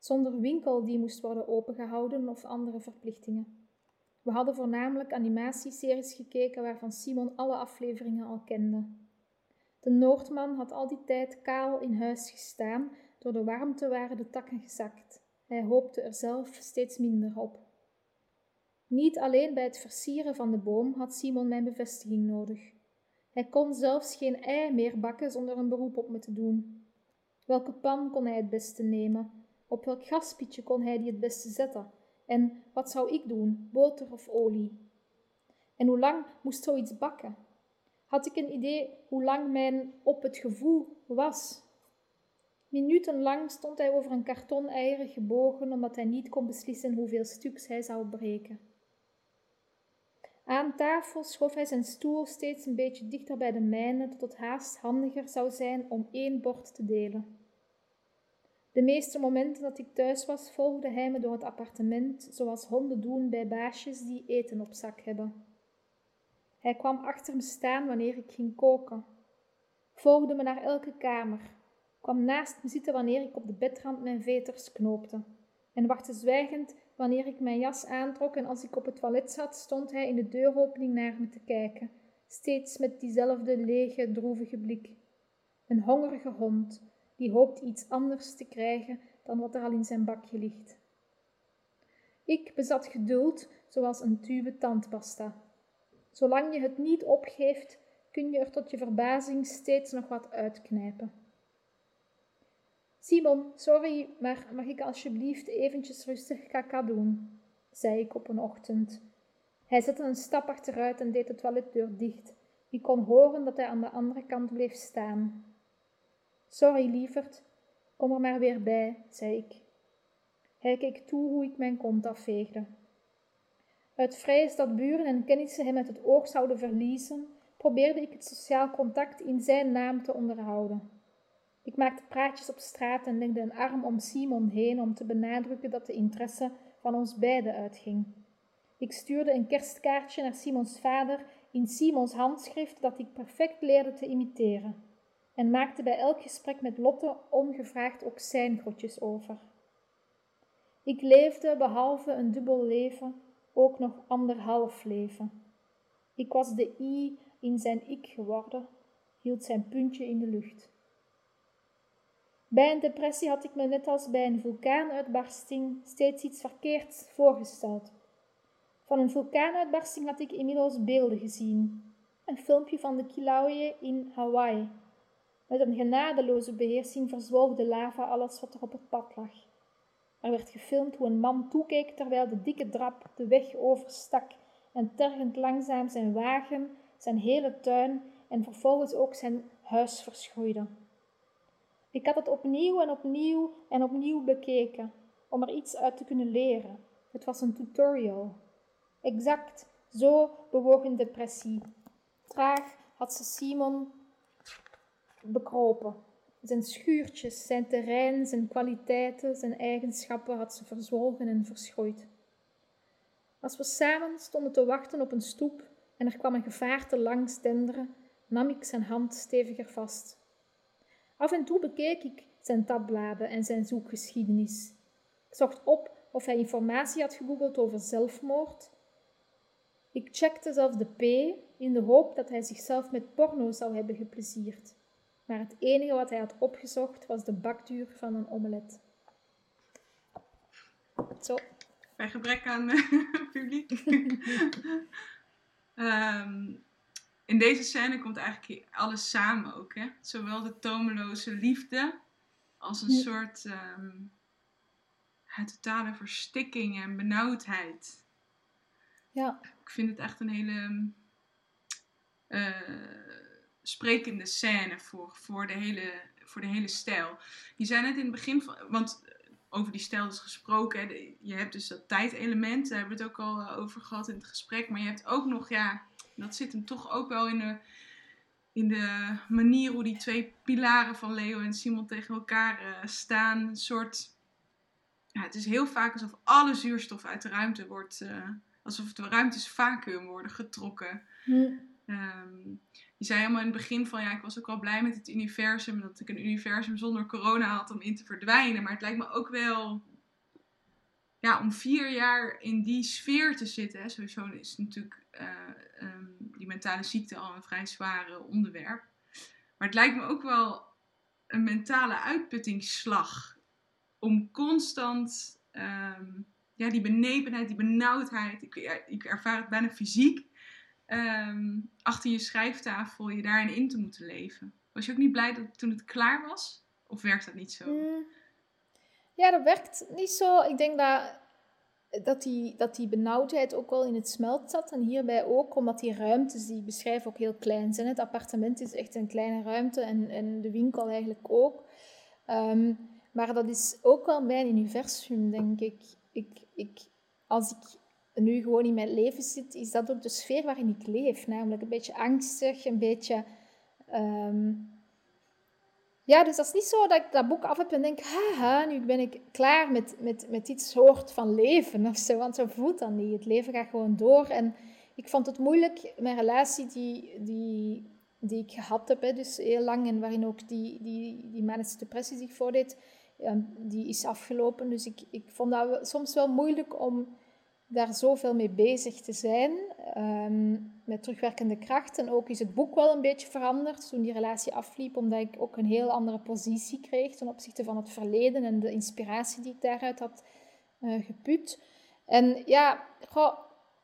zonder winkel die moest worden opengehouden of andere verplichtingen. We hadden voornamelijk animatieseries gekeken waarvan Simon alle afleveringen al kende. De Noordman had al die tijd kaal in huis gestaan, door de warmte waren de takken gezakt. Hij hoopte er zelf steeds minder op. Niet alleen bij het versieren van de boom had Simon mijn bevestiging nodig. Hij kon zelfs geen ei meer bakken zonder een beroep op me te doen. Welke pan kon hij het beste nemen? Op welk gaspietje kon hij die het beste zetten? En wat zou ik doen, boter of olie? En hoe lang moest zoiets bakken? Had ik een idee hoe lang mijn op het gevoel was? Minutenlang stond hij over een karton eieren gebogen omdat hij niet kon beslissen hoeveel stuks hij zou breken. Aan tafel schoof hij zijn stoel steeds een beetje dichter bij de mijne, tot het haast handiger zou zijn om één bord te delen. De meeste momenten dat ik thuis was, volgde hij me door het appartement, zoals honden doen bij baasjes die eten op zak hebben. Hij kwam achter me staan wanneer ik ging koken, volgde me naar elke kamer, kwam naast me zitten wanneer ik op de bedrand mijn veters knoopte, en wachtte zwijgend wanneer ik mijn jas aantrok en als ik op het toilet zat, stond hij in de deuropening naar me te kijken, steeds met diezelfde lege, droevige blik. Een hongerige hond, die hoopt iets anders te krijgen dan wat er al in zijn bakje ligt. Ik bezat geduld zoals een tube tandpasta. Zolang je het niet opgeeft, kun je er tot je verbazing steeds nog wat uitknijpen. Simon, sorry, maar mag ik alsjeblieft eventjes rustig kaka doen? zei ik op een ochtend. Hij zette een stap achteruit en deed de toiletdeur dicht. Ik kon horen dat hij aan de andere kant bleef staan. Sorry, lieverd, kom er maar weer bij, zei ik. Hij keek toe hoe ik mijn kont afveegde. Uit vrees dat buren en kennissen hem uit het oog zouden verliezen, probeerde ik het sociaal contact in zijn naam te onderhouden. Ik maakte praatjes op straat en legde een arm om Simon heen om te benadrukken dat de interesse van ons beiden uitging. Ik stuurde een kerstkaartje naar Simons vader in Simons handschrift dat ik perfect leerde te imiteren en maakte bij elk gesprek met Lotte ongevraagd ook zijn grotjes over. Ik leefde, behalve een dubbel leven, ook nog anderhalf leven. Ik was de i in zijn ik geworden, hield zijn puntje in de lucht. Bij een depressie had ik me net als bij een vulkaanuitbarsting steeds iets verkeerds voorgesteld. Van een vulkaanuitbarsting had ik inmiddels beelden gezien. Een filmpje van de Kilauea in Hawaii Met een genadeloze beheersing verzwolg de lava alles wat er op het pad lag. Er werd gefilmd hoe een man toekeek terwijl de dikke drap de weg overstak en tergend langzaam zijn wagen, zijn hele tuin en vervolgens ook zijn huis verschroeide. Ik had het opnieuw en opnieuw en opnieuw bekeken om er iets uit te kunnen leren. Het was een tutorial. Exact zo bewoog een depressie. Traag had ze Simon bekropen. Zijn schuurtjes, zijn terrein, zijn kwaliteiten, zijn eigenschappen had ze verzwolgen en verschooid. Als we samen stonden te wachten op een stoep en er kwam een gevaarte langs denderen, nam ik zijn hand steviger vast. Af en toe bekeek ik zijn tabbladen en zijn zoekgeschiedenis. Ik zocht op of hij informatie had gegoogeld over zelfmoord. Ik checkte zelfs de P in de hoop dat hij zichzelf met porno zou hebben geplezierd. Maar het enige wat hij had opgezocht was de bakduur van een omelet. Zo. Bij gebrek aan uh, publiek. um, in deze scène komt eigenlijk alles samen ook. Hè? Zowel de tomeloze liefde als een soort um, totale verstikking en benauwdheid. Ja. Ik vind het echt een hele uh, sprekende scène voor, voor, de hele, voor de hele stijl. Je zei net in het begin van. Want over die stijl is gesproken. Hè, je hebt dus dat tijdelement, daar hebben we het ook al eh, over gehad in het gesprek. Maar je hebt ook nog, ja, dat zit hem toch ook wel in de, in de manier hoe die twee pilaren van Leo en Simon tegen elkaar uh, staan. Een soort. Ja, het is heel vaak alsof alle zuurstof uit de ruimte wordt. Uh, alsof de ruimtes vacuüm worden getrokken. Hm. Ehm, je zei helemaal in het begin van ja, ik was ook wel blij met het universum. Dat ik een universum zonder corona had om in te verdwijnen. Maar het lijkt me ook wel. Ja, om vier jaar in die sfeer te zitten. Sowieso is natuurlijk uh, um, die mentale ziekte al een vrij zware onderwerp. Maar het lijkt me ook wel een mentale uitputtingsslag. Om constant um, ja, die benepenheid, die benauwdheid. Ik, ik ervaar het bijna fysiek um, achter je schrijftafel je daarin in te moeten leven. Was je ook niet blij dat toen het klaar was? Of werkt dat niet zo? Mm. Ja, dat werkt niet zo. Ik denk dat, dat, die, dat die benauwdheid ook wel in het smelt zat. En hierbij ook, omdat die ruimtes die ik beschrijf ook heel klein zijn. Het appartement is echt een kleine ruimte en, en de winkel eigenlijk ook. Um, maar dat is ook wel mijn universum, denk ik. ik, ik als ik nu gewoon in mijn leven zit, is dat ook de sfeer waarin ik leef. Namelijk een beetje angstig, een beetje... Ehm, ja, dus dat is niet zo dat ik dat boek af heb en denk, haha, nu ben ik klaar met, met, met dit soort van leven of zo. Want zo voelt dat niet. Het leven gaat gewoon door. En ik vond het moeilijk, mijn relatie die, die, die ik gehad heb, dus heel lang, en waarin ook die, die, die manische depressie zich voordeed, ja, die is afgelopen. Dus ik, ik vond dat soms wel moeilijk om daar zoveel mee bezig te zijn. Um, met terugwerkende kracht. En ook is het boek wel een beetje veranderd toen die relatie afliep, omdat ik ook een heel andere positie kreeg ten opzichte van het verleden en de inspiratie die ik daaruit had uh, geput. En ja,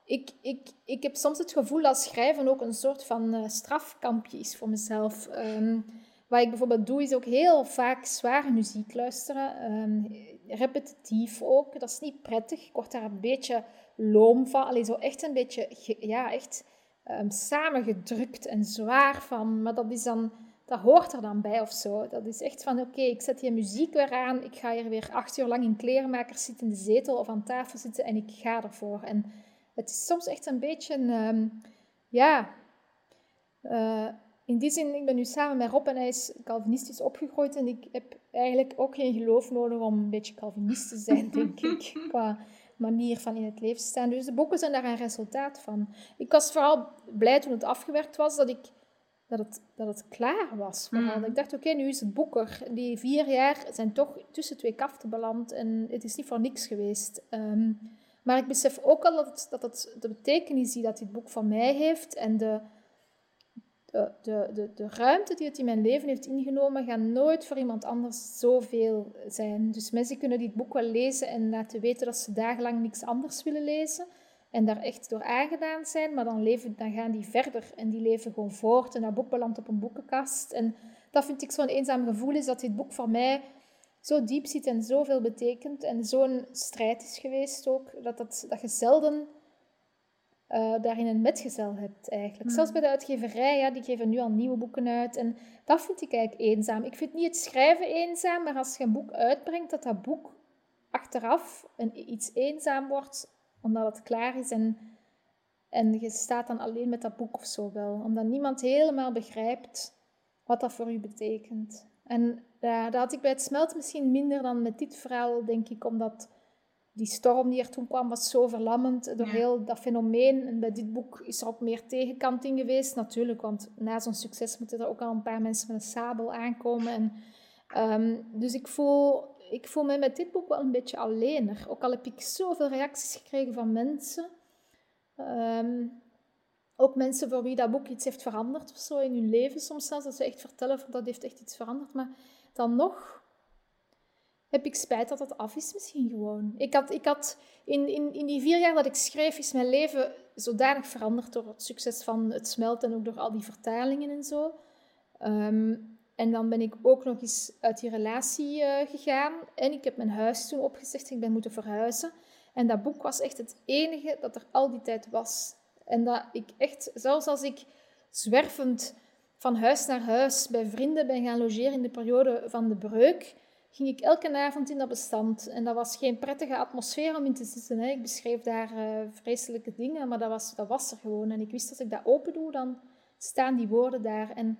ik, ik, ik heb soms het gevoel dat schrijven ook een soort van uh, strafkampje is voor mezelf. Um, wat ik bijvoorbeeld doe, is ook heel vaak zware muziek luisteren. Um, repetitief ook. Dat is niet prettig. Ik word daar een beetje loom van. Alleen zo echt een beetje, ja, echt um, samengedrukt en zwaar van. Maar dat is dan, dat hoort er dan bij of zo. Dat is echt van, oké, ik zet die muziek weer aan. Ik ga hier weer acht uur lang in klerenmakers zitten in de zetel of aan tafel zitten en ik ga ervoor. En het is soms echt een beetje, um, ja... Uh, in die zin, ik ben nu samen met Rob en hij is Calvinistisch opgegroeid en ik heb eigenlijk ook geen geloof nodig om een beetje Calvinist te zijn, denk ik, qua manier van in het leven staan. Dus de boeken zijn daar een resultaat van. Ik was vooral blij toen het afgewerkt was, dat, ik, dat, het, dat het klaar was. Mm. Ik dacht, oké, nu is het boek er. Die vier jaar zijn toch tussen twee kaften beland en het is niet voor niks geweest. Ehm, maar ik besef ook al dat, het, dat het, de betekenis die dat dit boek van mij heeft en de de, de, de, ruimte die het in mijn leven heeft ingenomen, gaat nooit voor iemand anders zoveel zijn. Dus mensen kunnen dit boek wel lezen en laten weten dat ze dagenlang niks anders willen lezen. En daar echt door aangedaan zijn, maar dan, leven, dan gaan die verder en die leven gewoon voort. En dat boek belandt op een boekenkast. En dat vind ik zo'n eenzaam gevoel, is dat dit boek voor mij zo diep zit en zoveel betekent. En zo'n strijd is geweest ook, dat, dat, dat je zelden uh, daarin een metgezel hebt eigenlijk. Zelfs bij de uitgeverij, ja, die geven nu al nieuwe boeken uit. En dat vind ik eigenlijk eenzaam. Ik vind niet het schrijven eenzaam, maar als je een boek uitbrengt, dat dat boek achteraf een, iets eenzaam wordt, omdat het klaar is en, en je staat dan alleen met dat boek of zo wel. Omdat niemand helemaal begrijpt wat dat voor u betekent. En ja, dat had ik bij het smelt misschien minder dan met dit verhaal, denk ik, omdat die storm die er toen kwam was zo verlammend door heel dat fenomeen. En bij dit boek is er ook meer tegenkanting geweest, natuurlijk, want na zo'n succes moeten er ook al een paar mensen met een sabel aankomen. En, um, dus ik voel, ik voel me met dit boek wel een beetje alleener. Ook al heb ik zoveel reacties gekregen van mensen. Um, ook mensen voor wie dat boek iets heeft veranderd of zo in hun leven soms zelfs. Dat ze echt vertellen van dat heeft echt iets veranderd. Maar dan nog heb ik spijt dat het af is misschien gewoon. Ik had, ik had in, in, in die vier jaar dat ik schreef, is mijn leven zodanig veranderd door het succes van het smelten en ook door al die vertalingen en zo. Ehm, en dan ben ik ook nog eens uit die relatie uh, gegaan. En ik heb mijn huis toen opgezegd. Ik ben moeten verhuizen. En dat boek was echt het enige dat er al die tijd was. En dat ik echt, zelfs als ik zwervend van huis naar huis bij vrienden ben gaan logeren in de periode van de breuk, ging ik elke avond in dat bestand. En dat was geen prettige atmosfeer om in te zitten. Hè. Ik beschreef daar uh, vreselijke dingen, maar dat was, dat was er gewoon. En ik wist dat ik dat open doe, dan staan die woorden daar. En,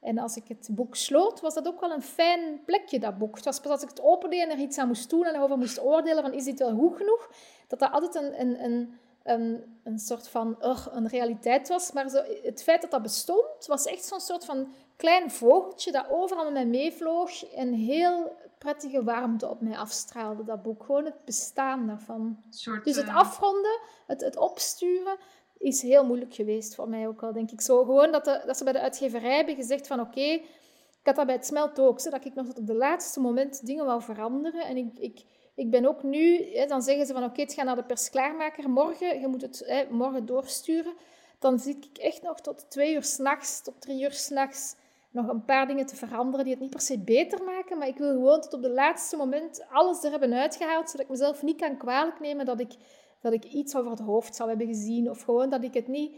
en als ik het boek sloot, was dat ook wel een fijn plekje, dat boek. Het was pas als ik het opende en er iets aan moest doen en erover moest oordelen van is dit wel goed genoeg, dat dat altijd een, een, een, een, een soort van uh, een realiteit was. Maar zo, het feit dat dat bestond, was echt zo'n soort van klein vogeltje dat overal met mij meevloog en heel prettige warmte op mij afstraalde, dat boek. Gewoon het bestaan daarvan. dus het eh, afronden, het, het opsturen, is heel moeilijk geweest voor mij ook al, denk ik. Zo gewoon dat, de, dat ze bij de uitgeverij hebben gezegd van oké, ik had dat bij het smelt ook, zo, dat ik nog tot op de laatste moment dingen wou veranderen. En ik, ik, ik ben ook nu, hè, dan zeggen ze van oké, het gaat naar de persklaarmaker morgen, je moet het hè, morgen doorsturen. Dan zit ik echt nog tot twee uur s'nachts, tot drie uur s'nachts nog een paar dingen te veranderen die het niet per se beter maken. Maar ik wil gewoon tot op de laatste moment alles er hebben uitgehaald, zodat ik mezelf niet kan kwalijk nemen dat ik, dat ik iets over het hoofd zou hebben gezien. Of gewoon dat ik het niet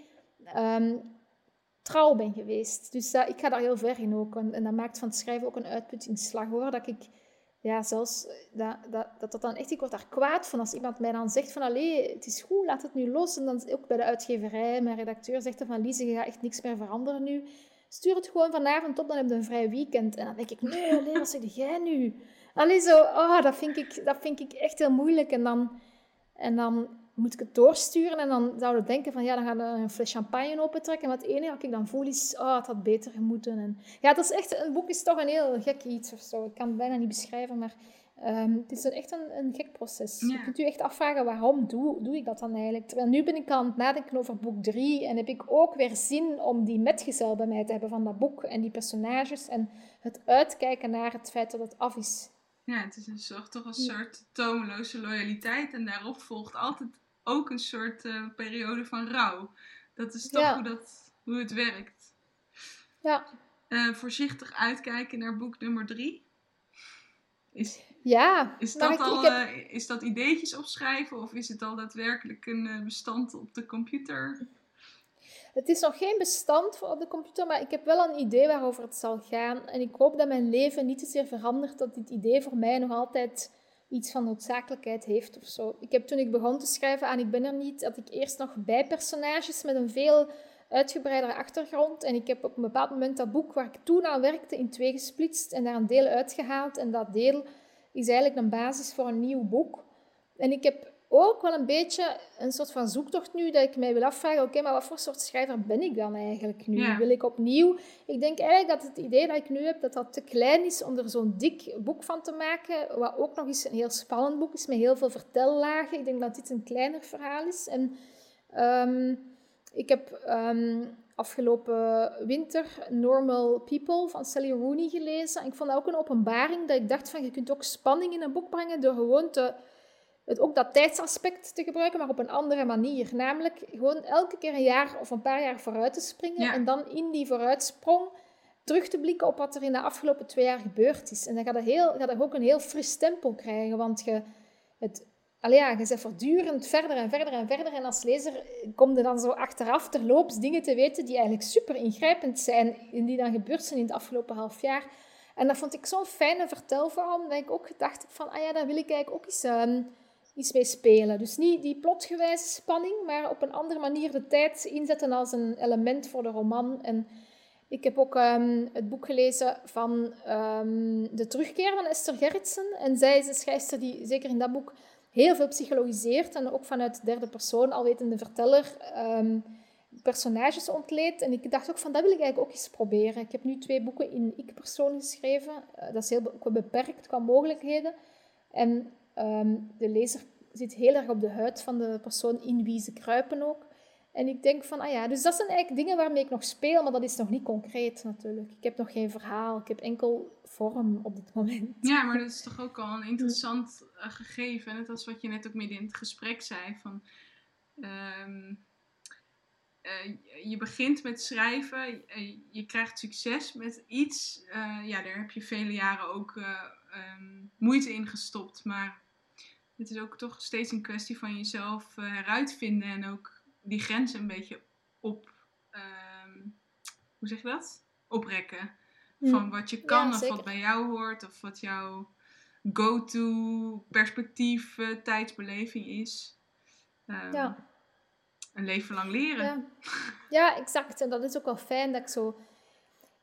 um, trouw ben geweest. Dus ik ga daar heel ver in ook. En, en, dat maakt van het schrijven ook een uitputtingsslag hoor. Dat ik ja, zelfs dat, dat, dat, dat dan echt, ik word daar kwaad van als iemand mij dan zegt van allee, het is goed, laat het nu los. En dan ook bij de uitgeverij, mijn redacteur zegt dan van Lise, je gaat echt niks meer veranderen nu stuur het gewoon vanavond op, dan heb je een vrij weekend. En dan denk ik, nee, alleen wat zeg jij nu? Alleen zo, oh, dat, vind ik, dat vind ik echt heel moeilijk. En dan, en dan moet ik het doorsturen en dan zouden we denken van, ja, dan gaan we een fles champagne opentrekken. En het enige wat ik dan voel is, oh, het had beter moeten. En, ja, dat is echt, een boek is toch een heel gek iets of zo. Ik kan het bijna niet beschrijven, maar Um, het is een, echt een, een gek proces. Je kunt u echt afvragen waarom doe, doe ik dat dan eigenlijk. Terwijl nu ben ik aan het nadenken over boek 3 en heb ik ook weer zin om die metgezel bij mij te hebben van dat boek en die personages en het uitkijken naar het feit dat het af is. Ja, het is een soort, toch een soort tomeloze loyaliteit en daarop volgt altijd ook een soort uh, periode van rouw. Dat is toch hoe, dat, hoe het werkt. Ja. Uh, voorzichtig uitkijken naar boek nummer 3. Is, ja. Is dat, al, eh, is dat ideetjes opschrijven of is het al daadwerkelijk een uh, bestand op de computer? Het is nog geen bestand op de computer, maar ik heb wel een idee waarover het zal gaan. En ik hoop dat mijn leven niet te zeer verandert, dat dit idee voor mij nog altijd iets van noodzakelijkheid heeft of zo. Ik heb toen ik begon te schrijven aan Ik ben er niet, dat ik eerst nog bijpersonages met een veel uitgebreidere achtergrond. En ik heb op een bepaald moment dat boek waar ik toen aan werkte in twee gesplitst en daar een deel uitgehaald. En dat deel is eigenlijk een basis voor een nieuw boek. En ik heb ook wel een beetje een soort van zoektocht nu, dat ik mij wil afvragen, oké, maar wat voor soort schrijver ben ik dan eigenlijk nu? Wil ik opnieuw... Ik denk eigenlijk dat het idee dat ik nu heb, dat dat te klein is om er zo'n dik boek van te maken, wat ook nog eens een heel spannend boek is, met heel veel vertellagen. Ik denk dat dit een kleiner verhaal is. En ehm, ik heb ehm, afgelopen winter Normal People van Sally Rooney gelezen. En ik vond dat ook een openbaring dat ik dacht van je kunt ook spanning in een boek brengen door gewoon te, het, ook dat tijdsaspect te gebruiken, maar op een andere manier. Namelijk gewoon elke keer een jaar of een paar jaar vooruit te springen en dan in die vooruitsprong terug te blikken op wat er in de afgelopen twee jaar gebeurd is. En dan gaat het, heel, gaat het ook een heel fris tempo krijgen, want je, het, allee, je voortdurend verder en verder en verder. En als lezer kom je dan zo achteraf terloops dingen te weten die eigenlijk super ingrijpend zijn en die dan gebeurd zijn in het afgelopen half jaar. En dat vond ik zo'n fijne vertelvorm, dat ik ook gedacht heb van, ah ja, daar wil ik eigenlijk ook. Um, iets mee spelen. Dus niet die plotgewijze spanning, maar op een andere manier de tijd inzetten als een element voor de roman. En ik heb ook ehm, het boek gelezen van um, De Terugkeer van Esther Gerritsen. En zij is een schrijfster die zeker in dat boek heel veel psychologiseert en ook vanuit derde persoon, alwetende verteller, um, personages ontleedt. En ik dacht ook van, dat wil ik eigenlijk ook eens proberen. Ik heb nu twee boeken in ik-persoon geschreven. Uh, dat is heel beperkt qua mogelijkheden. En de lezer zit heel erg op de huid van de persoon in wie ze kruipen ook. En ik denk van, ah ja, dus dat zijn eigenlijk dingen waarmee ik nog speel, maar dat is nog niet concreet natuurlijk. Ik heb nog geen verhaal, ik heb enkel vorm op dit moment. Ja, maar dat is toch ook al een interessant uh, gegeven. Net als wat je net ook midden in het gesprek zei, van... Ehm, eh, je begint met schrijven, uh, je krijgt succes met iets. ja, daar heb je vele jaren ook ehm, moeite in gestopt. Maar het is ook toch steeds een kwestie van jezelf heruitvinden en ook die grenzen een beetje op, ehm, hoe zeg je dat? Oprekken. Hm. Van wat je kan of wat bij jou hoort of wat jouw go-to perspectief, uh, tijdsbeleving is. Um, ja. Een leven lang leren. Ja. ja, exact. En dat is ook wel fijn dat ik zo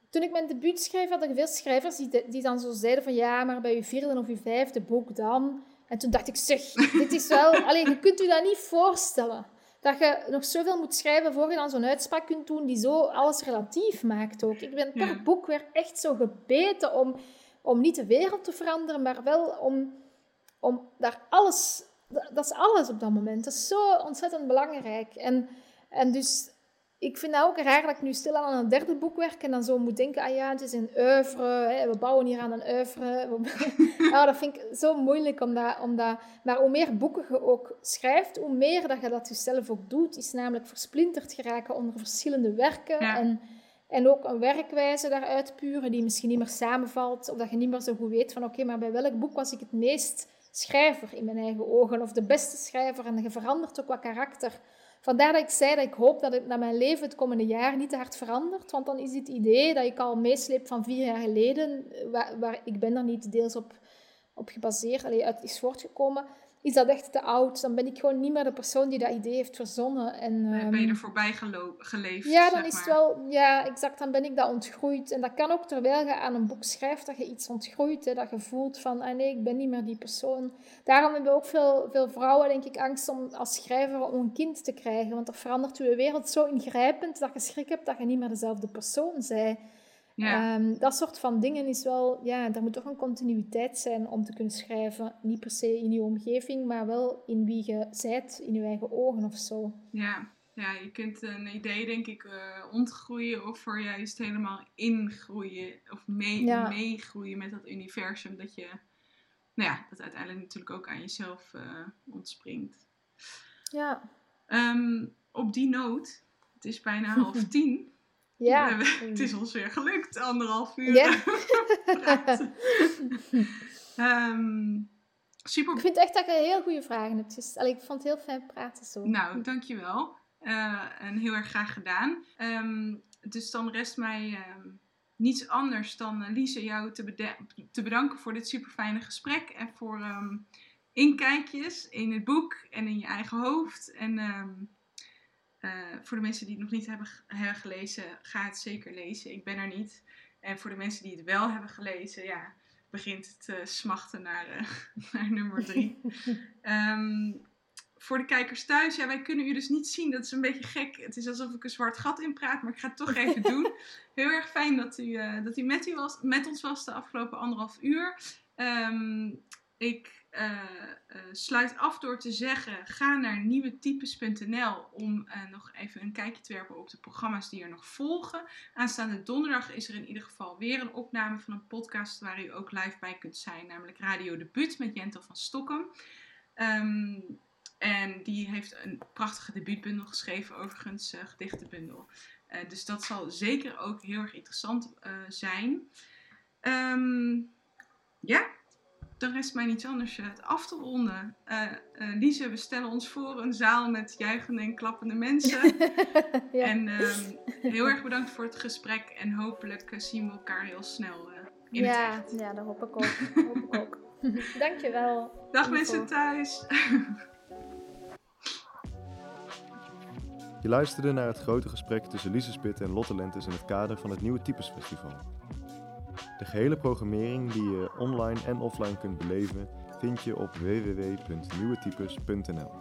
toen ik mijn debuut schreef, had ik veel schrijvers die, die dan zo zeiden van ja, maar bij je vierde of je vijfde boek dan. En toen dacht ik, zeg, dit is wel... alleen je kunt u dat niet voorstellen dat je nog zoveel moet schrijven voor je dan zo'n uitspraak kunt doen die zo alles relatief maakt ook. Ik ben per boek weer echt zo gebeten om, om niet de wereld te veranderen, maar wel om, om daar alles... Dat is alles op dat moment. Dat is zo ontzettend belangrijk. En, en dus ik vind dat ook raar dat ik nu stil aan een derde boek werk en dan zo moet denken, ah ja, het is een oeuvre, hè, we bouwen hier aan een oeuvre. nou, dat vind ik zo moeilijk, omdat, omdat, maar hoe meer boeken je ook schrijft, hoe meer dat je dat jezelf ook doet, is namelijk versplinterd geraken onder verschillende werken en, en ook een werkwijze daaruit puren die misschien niet meer samenvalt, of dat je niet meer zo goed weet van, oké, maar bij welk boek was ik het meest schrijver in mijn eigen ogen, of de beste schrijver, en je verandert ook wat karakter. Vandaar dat ik zei dat ik hoop dat, het, dat mijn leven het komende jaar niet te hard verandert. Want dan is het idee dat ik al meesleep van vier jaar geleden, waar, waar ik ben er niet deels op, op gebaseerd, allee, uit is voortgekomen is dat echt te oud. Dan ben ik gewoon niet meer de persoon die dat idee heeft verzonnen. En, ben je er ehm, voorbij geleefd? Ja, dan is het wel, ja, exact. Dan ben ik dat ontgroeid. En dat kan ook terwijl je aan een boek schrijft, dat je iets ontgroeit. Hè, dat je voelt van, ah nee, ik ben niet meer die persoon. Daarom hebben ook veel, veel vrouwen, denk ik, angst om als schrijver om een kind te krijgen. Want er verandert je wereld zo ingrijpend dat je schrik hebt dat je niet meer dezelfde persoon bent. Ja. Ehm, dat soort van dingen is wel, ja, er moet toch een continuïteit zijn om te kunnen schrijven. Niet per se in je omgeving, maar wel in wie je zijt, in je eigen ogen of zo. Ja, ja je kunt een idee denk ik uh, ontgroeien of er juist helemaal ingroeien of mee, meegroeien met dat universum. Dat je, nou ja, dat uiteindelijk natuurlijk ook aan jezelf uh, ontspringt. Ja. Um, op die noot, het is bijna half tien. Ja. het is ons weer gelukt, anderhalf uur. Ja. um, super. Ik vind echt dat je heel goede vragen hebt. Dus, ik vond het heel fijn praten zo. Nou, dankjewel. Uh, en heel erg graag gedaan. Um, dus dan rest mij um, niets anders dan uh, Lise jou te, te, bedanken voor dit super fijne gesprek. En voor inkijkjes in het boek en in je eigen hoofd. En uh, voor de mensen die het nog niet hebben, hebben, gelezen, ga het zeker lezen. Ik ben er niet. En voor de mensen die het wel hebben gelezen, ja, begint het uh, smachten naar, uh, naar nummer drie. um, voor de kijkers thuis, ja, wij kunnen u dus niet zien. Dat is een beetje gek. Het is alsof ik een zwart gat in praat, maar ik ga het toch even doen. Heel erg fijn dat u, dat u, met, u was, met ons was de afgelopen anderhalf uur. Um, ik sluit af door te zeggen: ga naar nieuwetypes.nl om uh, nog even een kijkje te werpen op de programma's die er nog volgen. Aanstaande donderdag is er in ieder geval weer een opname van een podcast waar u ook live bij kunt zijn, namelijk Radio Debuut met Jentel van Stokken. Um, en die heeft een prachtige debuutbundel geschreven, overigens, gedichtenbundel. dus dat zal zeker ook heel erg interessant zijn. Um, ja, dan rest mij niets anders het af te ronden. Uh, uh, Lise, we stellen ons voor een zaal met juichende en klappende mensen. ja. En ehm, heel erg bedankt voor het gesprek. En hopelijk eh, zien we elkaar heel snel in ja, het echt. Ja, dat hoop ik ook. hoop ik ook. Dankjewel. Dag mensen thuis. Je luisterde naar het grote gesprek tussen Lise Spit en Lotte Lentes in het kader van het Nieuwe Typesfestival. De gehele programmering die je online en offline kunt beleven, vind je op www.nieuwetypes.nl.